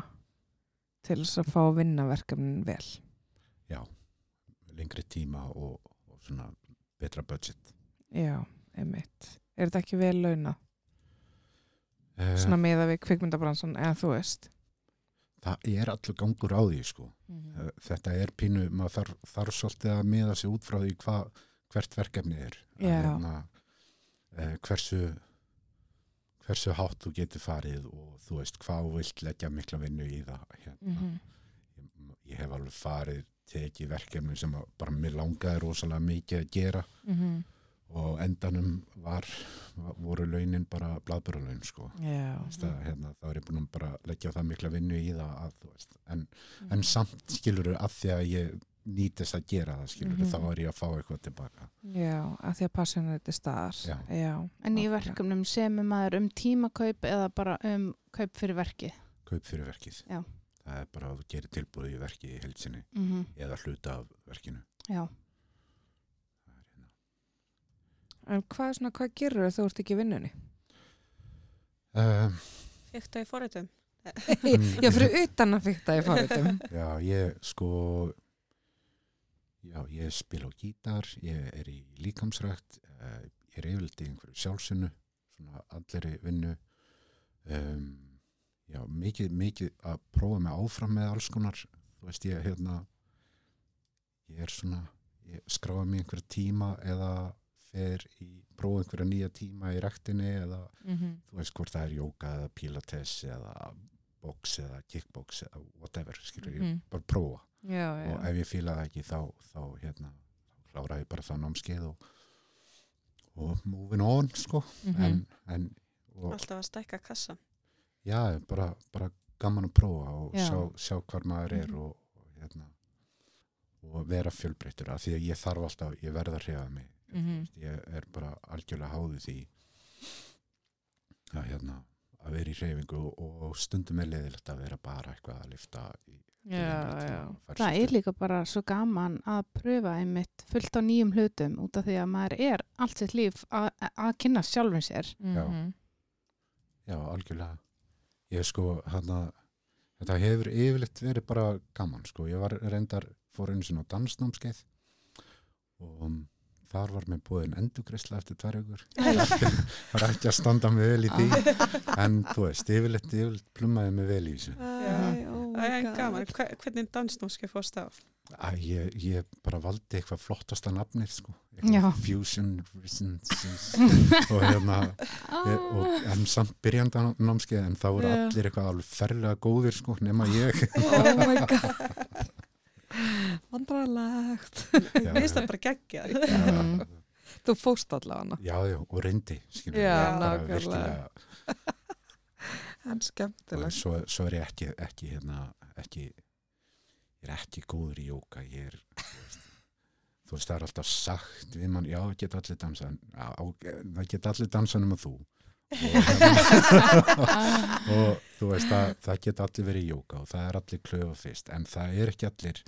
til þess að fá að vinna verkefnin vel já, lengri tíma og, og svona betra budget. Já, einmitt. Er þetta ekki vel launa uh, svona meða við kvikmyndabransan eða þú veist? Það er allur gangur á því sko. Eh, þetta er pínu, maður þarf, þarf svolítið að miða sig út frá því hva, hvert verkefni er. Hérna, eh, hversu hversu hátt þú getur farið og þú veist hvað þú vilt leggja mikla vinnu í það hérna. Mhm. ég, ég hef alveg farið tekið verkefni sem að bara mér langaði rosalega mikið að gera Mhm. og endanum var, voru launin bara blaðbörulaun sko já, Þú veist að, hérna, þá er ég búin að leggja það mikla vinnu í það að, veist, en, Mhm. en samt skilur að því að ég nýtist að gera það skilur Mhm. þá er ég að fá eitthvað tilbaka já, að því að passionið þetta staðar Já. já, en í verkefnum semur maður um tímakaup eða bara um kaup fyrir verki. kaup fyrir verkið Já. Það er bara að þú gerir tilbúið í verkið í heilsinni Mm eða hluta af verkinu. Já, Það er hérna. en hvað, er svona, hvað gerur þú ert ekki vinnunni? Uh, Fekk það í forritum. já, fyrir utan að fykta í fóritum *laughs* já, ég sko já, ég spila á gítar ég er í líkamsrækt uh, ég er yfirleitt í einhverju sjálfsunu svona alleri vinnu. Um, já, mikið, mikið að prófa mig áfram með alls konar þú veist ég hérna ég er svona ég skráða mig einhverja tíma eða fer í prófa einhverja nýja tíma í ræktinni eða Mhm. þú veist hvort það er jóka eða pilates eða box eða kickbox eða whatever skilur ég Mhm. bara prófa já, og já, ef ég fíla það ekki þá, þá hérna þá klára ég bara það námskeið og, og moving on sko Mhm. en, en og, Alltaf að stækka kassa. Já, bara, bara gaman að prófa og Já. sjá, sjá hvar maður er Mhm. og, og hérna og vera fjölbreyttur af því að ég þarf alltaf, ég verð að hrefa mig Mhm. ég er bara algjörlega háðu því að hérna að vera í hreyfingu og, og stundum er leiðilegt að vera bara eitthvað að lifta í já, já. það er líka bara svo gaman að pröfa einmitt fullt á nýjum hlutum út af því að maður er allt sitt líf að kynna sjálfum sér. Mhm. Já, algjörlega. Ég sko, hérna, þetta hefur yfirleitt verið bara gaman, sko. Ég var reyndar, fór sinni á dansnámskeið og um, þar var mér búin endugreisla eftir tvær ykkur. *laughs* var ekki að standa mig vel í því, en þú veist, yfirleitt, yfirleitt plummaði mig vel í þessu. Æ, oh er God. gaman. Hve- Hvernig dansnóski fórst á? Æ, ég, ég bara valdi eitthvað flottasta nafnið, sko. Fusion *laughs* og hérna, ég, og, en samt byrjandi námskeið, en þá voru Já. allir eitthvað alveg ferlega góðir, sko, nema ég. *laughs* oh my god vandrarlegt Mér finnst það bara geggjað. Mm. *laughs* þú fóst allavega já, já, og reyndi skilur, Já, nákvæmlega. En skemmtilegt svo, svo er ég ekki, ekki hérna, ekki ég er ekki góður í jóka ég er þú veist, þú það er alltaf sagt mann, já, það geta allir dansa en, já, það geta allir dansa nema þú. Og, *laughs* og þú veist það, það geta allir verið í jóka og það er allir klöfa fyrst en það er ekki allir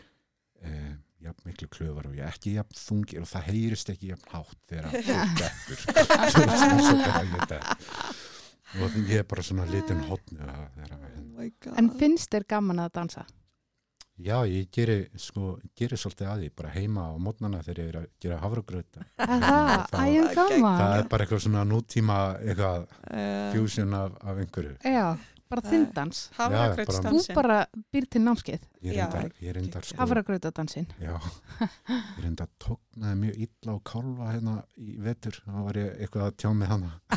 eh, jafn miklu klöfar og ég ekki jafn þungir og það heyrist ekki jafn hátt þegar fólk dettur. *laughs* Þú veist, eins og þegar ég dett. Og ég er bara svona litin að hérna God. En finnst þér gaman að dansa? Já, ég geri, sko, geri svolítið að því bara heima á mótnana þegar ég er að gera hafragrauta. Það, Það-. Það er bara eitthvað svona nútíma eitthvað fusion af, af einhverju. Já, bara Það þinn er- dans. Þú bara býr til námskeið, Ég Já, reyndar, ég reyndar sko, hafragrautadansinn. já, ég reyndar tóknaði mjög illa á kálfa hérna í vetur. Þá var ég eitthvað að tjá með hana. *laughs*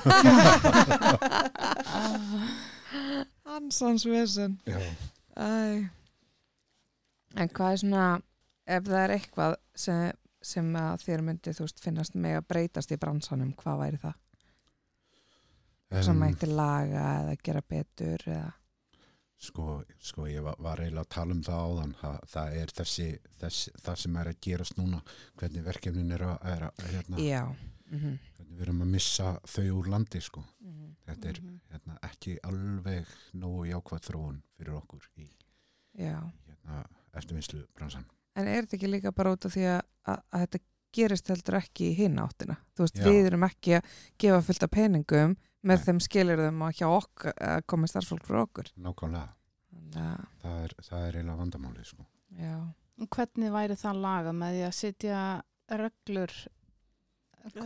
Hansans vesen. En hvað er svona ef það er eitthvað sem, sem að þér myndi þú veist finnast með að breytast í bransanum, hvað væri það? Sem Em, mætti laga eða gera betur eða sko, sko, ég var, var eiginlega að tala um það áðan. Það, það er þessi, þessi, það sem er að gerast núna, hvernig verkefnin er að, er að hérna, mm hvernig við erum að missa þau úr landi, sko. -hmm. Þetta er hérna, ekki alveg nógu jákvæð þróun fyrir okkur í hérna, eftirvinnslu bransan. En er þetta ekki líka bara út af því að, að, að þetta gerist heldur ekki í hinn áttina? Þú veist, Já. við erum ekki að gefa fullt af peningum með Nei. þeim skilirðum að hjá okkur að koma starfsfólk frá okkur. Nákvæmlega, það er, það er eiginlega vandamáli sko. já. Hvernig væri það laga með því að setja reglur?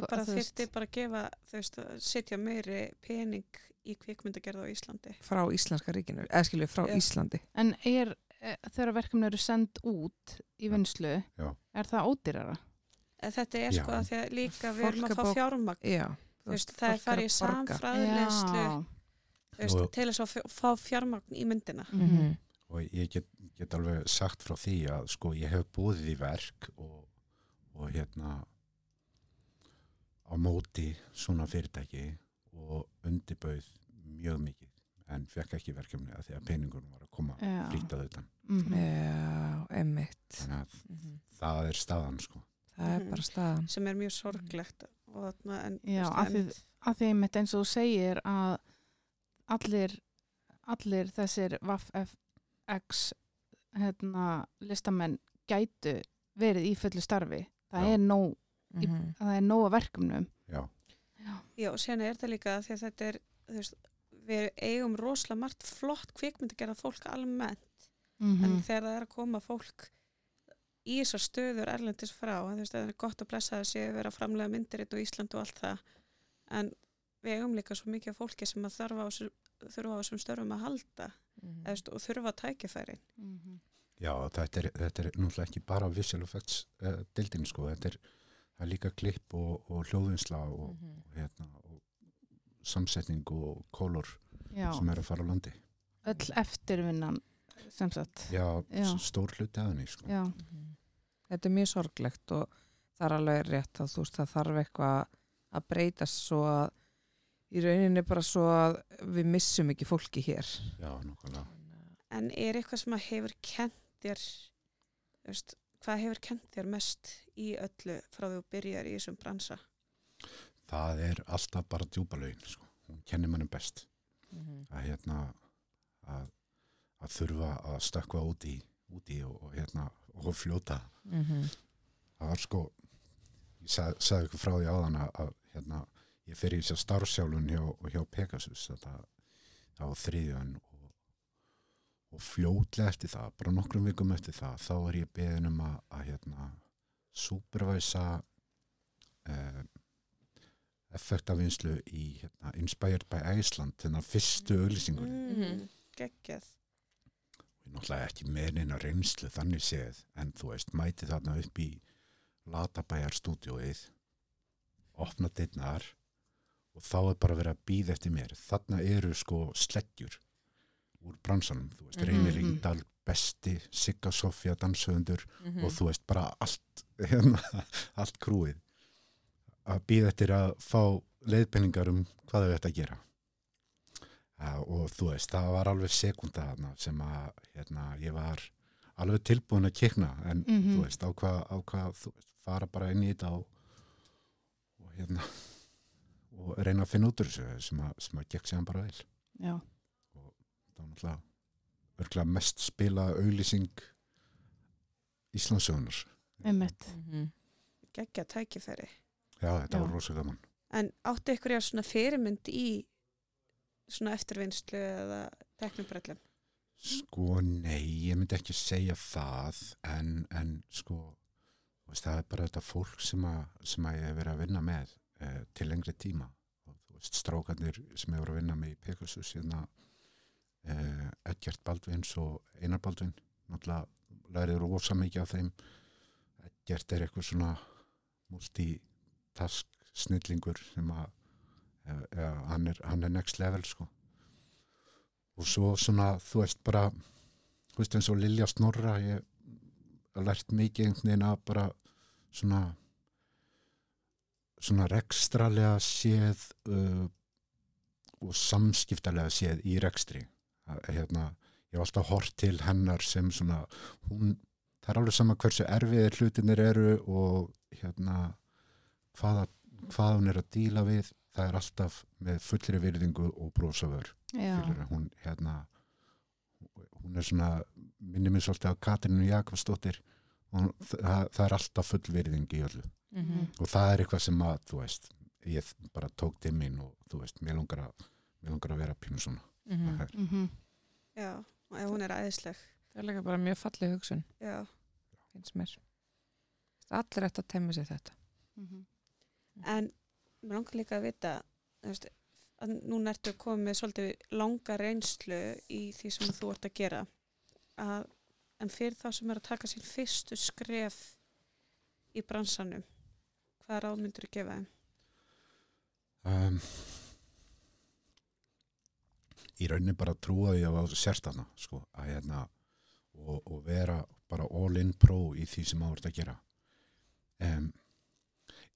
Bara þyrfti bara að gefa, þú veist, að setja meiri pening í kvikmyndagerð á Íslandi. Frá Íslenska ríkinu, eða skilju, frá Já. Íslandi. En er, e, þegar verkefni eru send út í vinslu, Já. er það ódýrara? En Þetta er Já. sko að því að líka við erum er að fá fjármagn. Þú veist, það er farið í Og- til þess að fá- fjármagn í myndina. Mhm. Og ég get, get alveg sagt frá því að sko ég hef búið í verk og, og hérna á móti svona fyrirtæki og undibauð mjög mikið en fekk ekki verkefni að því að peningunum var að koma Já. frítað utan. Mhm. Já, emmitt. Þannig að Mhm. það er staðan sko. Það er Mhm. bara staðan. sem er mjög sorglegt þarna en Já, af því, einmitt- að því einmitt eins og þú segir að allir, allir þessir VFX hérna, listamenn gætu verið í fullu starfi. Það Já. er nóg, í, Mhm. það er nóg að verkefnum. Já, Já, og sen er þetta líka því að þetta er, veist, við eigum rosalega margt flott kvikmyndagerða fólk almennt, Mm en þegar það er að koma fólk í þessar stöður erlendis frá, það er gott að blessa það sé að vera framlega myndirit og Ísland og allt það, en við eigum líka svo mikið fólki sem að þurfa á, þessum störfum að halda Mhm. eða, þú veist, og þurfa tækifæri. -hmm. Já, þetta er, þetta er náttúrulega ekki bara visual effects uh, deildin sko, þetta er, er líka klipp og, og hljóðvinsla og, Mhm. og, hérna, og samsetning og kolor Já, sem er að fara á landi. öll eftirvinnan sem sagt. Já, Já. stór hluti af henni sko. Já, Mhm. Þetta er mjög sorglegt og það er alveg rétt að þú veist það þarf eitthvað að breytast svo að í rauninni bara svo að við missum ekki fólki hér. Já, nokkulega. En er eitthvað sem að hefur kent þér, veist, hvað hefur kent þér mest í öllu frá því þú byrjar í þessum bransa? Það er alltaf bara djúbalögin sko. Hún kennir mannum best Mhm. að, hérna, að, að þurfa að stökkva út í, út í og, og, hérna, og fljóta. Mhm. það var sko ég sag, sagði ykkur frá því áðan að, að hérna, ég fer í þess að starfsjálfun hjá, hjá Pegasus þetta, það var þriðjön og, og fljótlega eftir það bara nokkrum vikum eftir það þá er ég beðin um að, að hérna, supervæsa eh, effektavinslu í hérna, Inspired by Iceland þennan fyrstu auglýsingun Mm, geggjað. ég er náttúrulega ekki með neina reynslu þannig séð en þú veist, mæti þarna upp í Latabæjar stúdíóið opna dittnar og þá er bara verið að býða eftir mér þarna eru sko sleggjur úr bransanum, þú veist, Mhm. Reynir Ídal besti, Sigga Sofía danshöfundur Mhm. og þú veist, bara allt *laughs* hérna, allt krúið að býða eftir að fá leiðpenningar um hvað þau ætti að gera og þú veist, það var alveg sekunda þarna sem að hérna, ég var alveg tilbúin að kikna en Mhm. þú veist, á hvað, á hvað þú veist, fara bara inn í þetta og, og hérna og reyna að finna út úr þessu sem að, sem að gekk séðan bara vel Já, það var náttúrulega örgulega mest spila auðlýsing Íslandsögunar einmitt. Mhm. geggja tækifæri já, þetta Já. var rosa gaman en áttu ykkur já svona fyrirmynd í svona eftirvinnslu eða teknibrellum Sko, nei, ég myndi ekki segja það, en, en sko, veist, það er bara þetta fólk sem, að, sem að ég hef verið að vinna með eh, til lengri tíma. Og, þú veist, strákarnir sem ég voru að vinna með í Pegasus, hérna, eh, Edgert Baldvins og Einar Baldvin, náttúrulega lærið rosa mikið af þeim. Edgert er eitthvað svona multitask snillingur sem að, ja, hann, er, hann er next level, sko. Og svo svona, þú veist bara þú veist eins og Lilja Snorra ég hef lært mikið einhvern veginn að bara svona svona rekstralega séð uh, og samskiptalega séð í rekstri. Hérna, ég hef alltaf hort til hennar sem svona hún, það er alveg sama hversu erfiðir hlutinir eru og hérna hvaða, hvað hún er að díla við það er alltaf með fullri virðingu og brósavör hún hérna hún er svona, minni minn svolítið á Katrinu Jakobsdóttir hún, það, það er alltaf full virðing í öllu Mhm. og það er eitthvað sem að, þú veist ég bara tók til mín og þú veist mér langar að, mér langar að vera pínu svona Mhm. Það er- mhm, já, og hún er æðisleg Það er líka bara mjög fallið hugsun, já, finnst mér. Allir ætti að temma sér þetta. mhm. en mér langar líka að vita þú veist, að núna ertu komið svolítið langa reynslu í því sem þú ert að gera að, en fyrir þá sem er að taka sín fyrstu skref í bransanum hvað ráð myndur þú gefa þeim? um, í rauninni bara trúa því að það sérst hana sko, að hérna og, og vera bara all in pro í því sem það vart að gera um,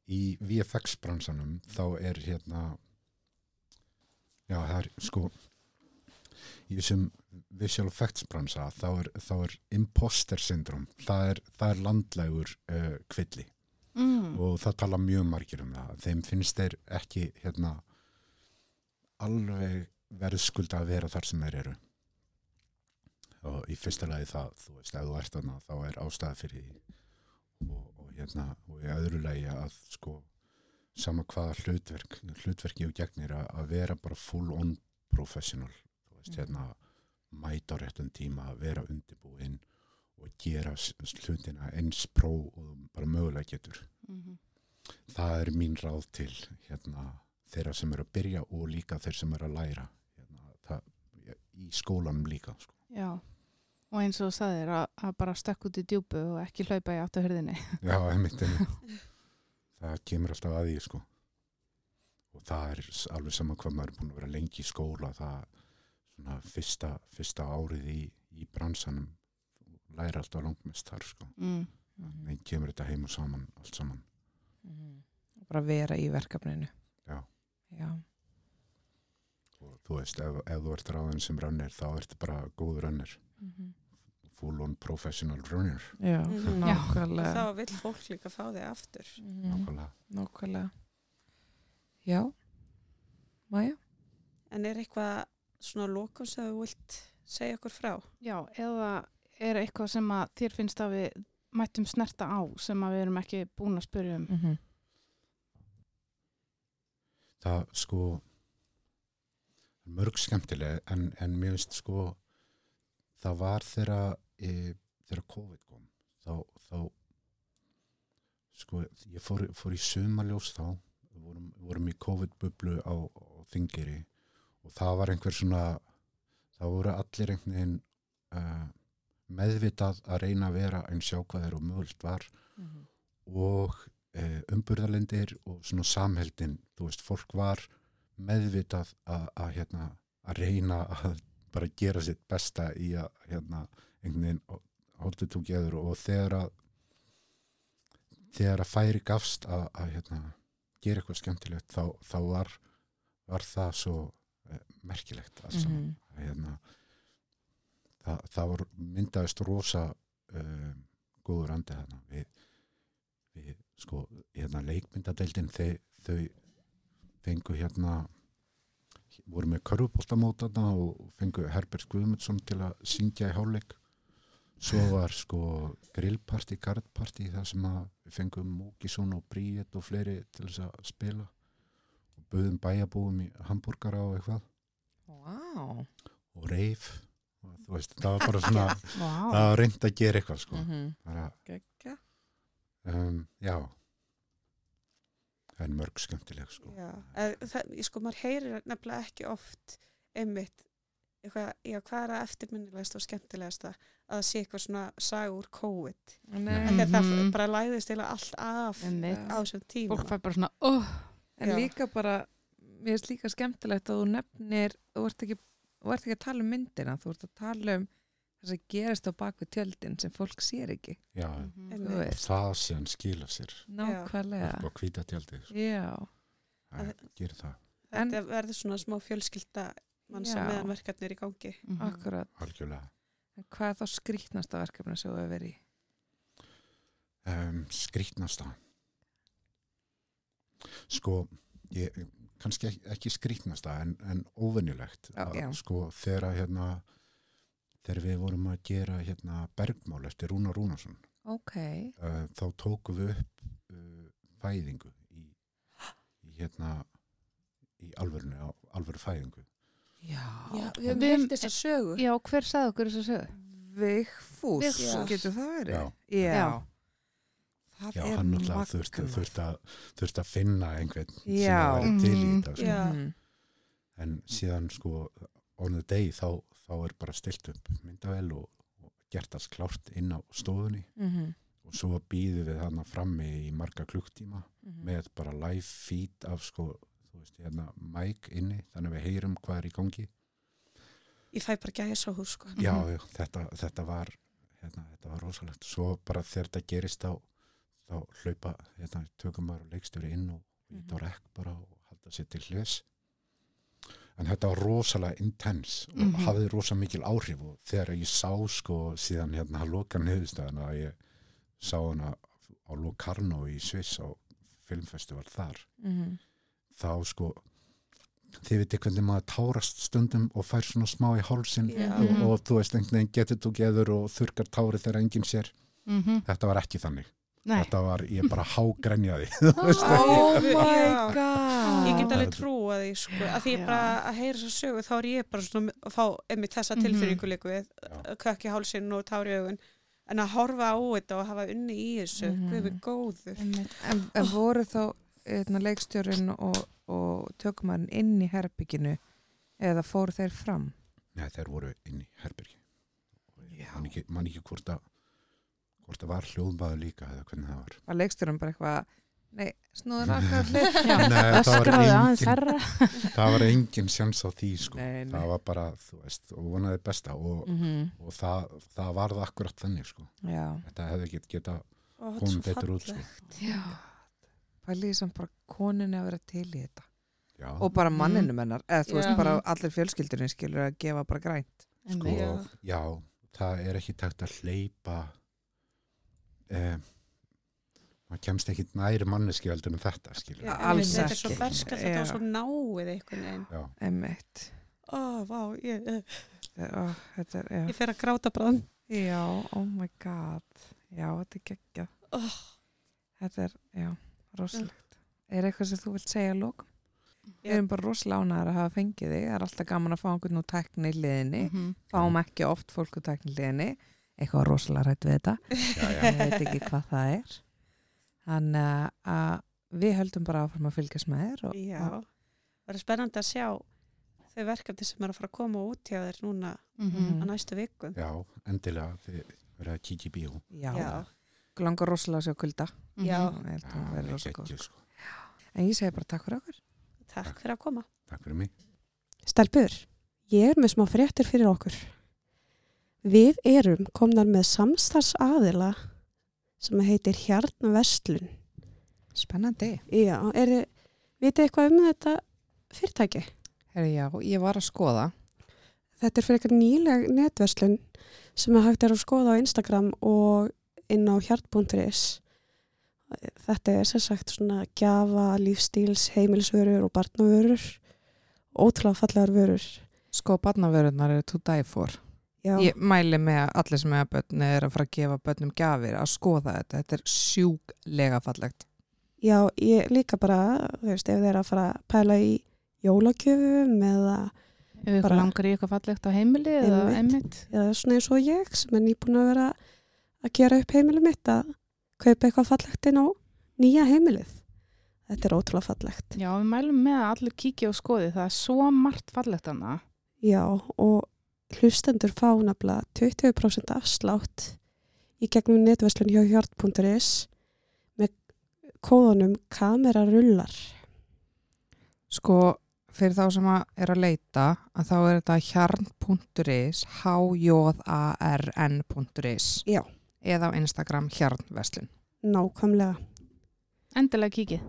í VFX bransanum þá er hérna já það er sko í þessum visual effects bransa þá er, þá er imposter syndrom það er, það er landlægur uh, kvilli. Mm. og það tala mjög margir um það. Þeim finnst þeir ekki hérna alveg verðskulda að vera þar sem þeir eru. Og í fyrsta lagi það þú veist, ef þú ert þarna þá er ástæða fyrir því. Og hérna, og í öðru lagi að sko sama hvaða hlutverk hlutverki og gegnir að, að vera bara full on professional veist, Mhm. hérna mæta á réttum tíma, vera undirbúinn og gera hlutina eins pró og bara mögulega getur Mhm. það er mín ráð til hérna, þeirra sem eru að byrja og líka þeir sem eru að læra hérna, það, í skólanum líka sko. Já, og eins og þú sagðir að, að bara stökk út í djúpu og ekki hlaupa í áttuhörðinni. já, einmitt, einmitt. *laughs* það kemur alltaf að því sko. og það er alveg sama hvað maður er búin að vera lengi í skóla það svona fyrsta, fyrsta árið í, í bransanum læra alltaf langmest þar sko. Mm. Mhm. en kemur þetta heim og saman allt saman Mhm. Bara vera í verkefninu. Já. Já. Og þú veist, ef, ef þú ert ráðin sem rönnir þá ertu bara góð rönnir Mhm. full on professional runner Já, Mhm. Nákvæmlega. þá vil fólk líka fá þig aftur Mhm. nákvæmlega Nákvæmlega. Já. Maja? en er eitthvað svona lokum sem þú vilt segja okkur frá? Já, eða er eitthvað sem að þér finnst að við mættum snerta á sem að við erum ekki búin að spyrja um. Mm -hmm. það sko mörg skemmtileg en, en mér finnst sko það var þegar e, þegar COVID kom þá, þá sko ég fór, fór í sumaljós þá við vorum, vorum í COVID-bublu á, á þingiri og það var einhver svona það voru allir einhvern veginn uh, meðvitað að reyna að vera en sjá hvað þeir og mögult var og e, umburðalindir og svona samheldin, þú veist, fólk var meðvitað að, að, hérna, að reyna að bara gera sitt besta í að hérna, einhvern veginn holdið tók eður og þegar að þegar að færi gafst að, að, hérna, gera eitthvað skemmtilegt þá, þá var, var það svo uh, merkilegt saman Mhm. hérna, það, það var myndaðist rosa um, góður andi við, við sko, hérna leikmyndadeildin þau, þau fengu hérna voru með körfubóltamótana og fengu Herbert Guðmundsson til að syngja í hálfleik svo var sko grillparti, gardparti það sem að við fengum Múkisson og Bríett og fleiri til þess að spila og buðum bæjabúum í hambúrgara og eitthvað Vá. og reif og þú veist, það var bara svona *laughs* Vá. það var reynd að gera eitthvað sko Mhm. bara, Gekkja. um, já en mörg skemmtileg sko Já, eð, það, ég sko, maður heyrir nefnilega ekki oft einmitt eitthvað, já, hvað er það eftirminnilegast og skemmtilegasta að það sé eitthvað svona saga úr COVID mm -hmm. það bara læðist eða allt af Einmitt. á þessum tíma Fólk fær bara svona, oh, En Já. líka bara, mér finnst líka skemmtilegt að þú nefnir, þú ert ekki, þú ert ekki að tala um myndina, þú ert að tala um það sem gerist á bakvið tjöldin sem fólk sér ekki. já. Þú veist. það sem skila sér Nákvæmlega. og hvita tjaldið. Já. það gerir það En- þetta verður svona smá fjölskylda manns Já. að meðan verkefni er í gangi Mhm. Akkurat. algjörlega En hvað er þá skrítnasta verkefni sem þú hefur verið í? um, skrítnasta sko ég, kannski ekki, ekki skrítnasta en, en óvenjulegt Já, að, já. sko þegar að, hérna þegar við vorum að gera hérna bergmál eftir Rúnar Rúnarsson Ok. uh, þá tókum við upp uh, fæðingu í, í hérna í alvörinu, á alvöru fæðingu Já. Já, við höfum heyrt þess að sögu Já, hver sagði okkur þess að sögðu? Vigfús, Vigfús. getur það verið? Já. Já. Já. Það já, er hann náttúrulega þurfti, þurfti, að, þurfti að finna einhvern sem Já. að vera til í Mhm. þetta sko. Mhm. en síðan sko on the day þá, þá er bara stilt upp myndavel og, og gert alls klárt inn á stofunni Mhm. og svo býðum við hana frammi í marga klukktíma Mhm. með bara live feed af sko þú veist, hérna, mic inni þannig að við heyrum hvað er í gangi ég fæ bara gæja svo hús sko. já, já, þetta, þetta var hérna, þetta var rosalegt svo bara þegar þetta gerist þá, þá hlaupa hérna, tökum maður leikstjóri inn og Mhm. ít á rekk bara og halda sér til hljus en þetta var rosalega intens og Mhm. hafði rosa mikil áhrif og þegar ég sá sko síðan hérna að loka niðurstæðan að ég sá hana á Locarno í Sviss á filmfestival þar Mhm. þá sko þið veitir hvernig maður tárast stundum og fær svona smá í hálsin Já. og, Mhm. og þú veist einhvern veginn getur þú geður og þurkar tári þegar enginn sér Mhm. þetta var ekki þannig Nei, þetta var, ég bara hágrenjaði *laughs* þú veist Oh my god. ég get alveg þetta- trúa því sko, að því ég bara að heyra svo sögu þá er ég bara svona að fá einmitt þessa tilfinningu líku við Já. kökki hálsinn og tári augun en að horfa á þetta og hafa unni í þessu Mhm. við við góður Einmitt. En, en voru þá eitna, leikstjórin og, og tökumarinn inn í herbygginu eða fóru þeir fram? Nei, þeir voru inn í herbyrgi Já. man ekki, man ekki hvort að hvort það var hljóðbæður líka eða hvernig það var Var leikstjórin bara eitthvað, nei, snúður? *laughs* Já, Nei, það var engin- herra. *laughs* það var engin sjans á því sko. Nei, nei. það var bara, þú veist, og vonaði besta og, Mm og það, það varð akkurat þannig sko. Já. þetta hefði ekki geta er komið betur út sko. Já. Pælið samt bara koninni að vera til í þetta. já, Og bara Mhm. manninu mennar, eða þú veist bara allir fjölskyldurinn skilur að gefa bara grænt. sko, já, það er ekki takt að hleypa eh, maður kemst ekki næri manneski heldur en þetta skilur Já, Alls einmitt, þetta er svo ekki. ferskast þetta var svo náið einhvern veginn já, Emmitt. ó, vá, ég, Ó, þetta er, já. ég fer að gráta bráðum Já, oh my god. Já, þetta er geggjað. oh, Þetta er, já, rosalegt. Er eitthvað sem þú vilt segja að lókum? Við erum bara rosalega ánægðar að hafa fengið þig. Það er alltaf gaman að fá einhvern úr tekni í liðinni. Mhm. Fáum ekki oft fólk úr tekni í liðinni. Eitthvað rosalega rætt við þetta. Ég veit ekki hvað það er. Þannig að við höldum bara áfram að fylgjast með þér. Og, já, og, það er spennandi að sjá þau verkefni sem er að fara að koma út hjá þér núna Mhm. á næstu vikum já, endilega þið verið að kíkja í bíó já, já, langar rosalega að sjá kulda. Já. Mhm. Já, verði rosalega geggjur, góð. sko. En ég segi bara takk fyrir okkur. takk fyrir að koma takk fyrir mig Stelpur, ég er með smá fréttur fyrir okkur. Við erum komnar með samstarfs aðila sem heitir Hjarn Vestlun Spennandi. Já, þið, vitið eitthvað um þetta fyrirtæki? Herri, já, ég var að skoða. Þetta er fyrir eitthvað nýleg netverslun sem að hægt er að skoða á Instagram og inn á hjart.is. Þetta er sem sagt svona gjafa, lífstíls, heimilisvörur og barnavörur. Ótrúlega fallegar vörur. Sko, barnavörðunar eru to die for. Já, Ég mæli með að allir sem eiga börn er að fara að gefa börnum gjafir að skoða þetta. Þetta er sjúklega fallegt. já ég líka bara, þú veist, ef þið er að fara að pæla í jólagjöfum eða, Ef ykkur Bara- langar í eitthvað fallegt á heimili eða Einmitt. einmitt. eða svona eins og ég sem er nýbúin að vera að gera upp heimilið mitt að kaupa eitthvað fallegt inn á nýja heimilið. Þetta er ótrúlega fallegt. Já, við mælum með að allir kíkja og skoði. Það er svo margt fallegt hana. Já, og hlustendur fá nafnilega 20% afslátt í gegnum netverslun hjá hjart.is með kóðunum kamerarullar. Sko, fyrir þá sem að er að leita, að þá er þetta hjarn.is, h-j-a-r-n.is Já. eða á Instagram hjarnverslun. Nákvæmlega. Endilega kíkið.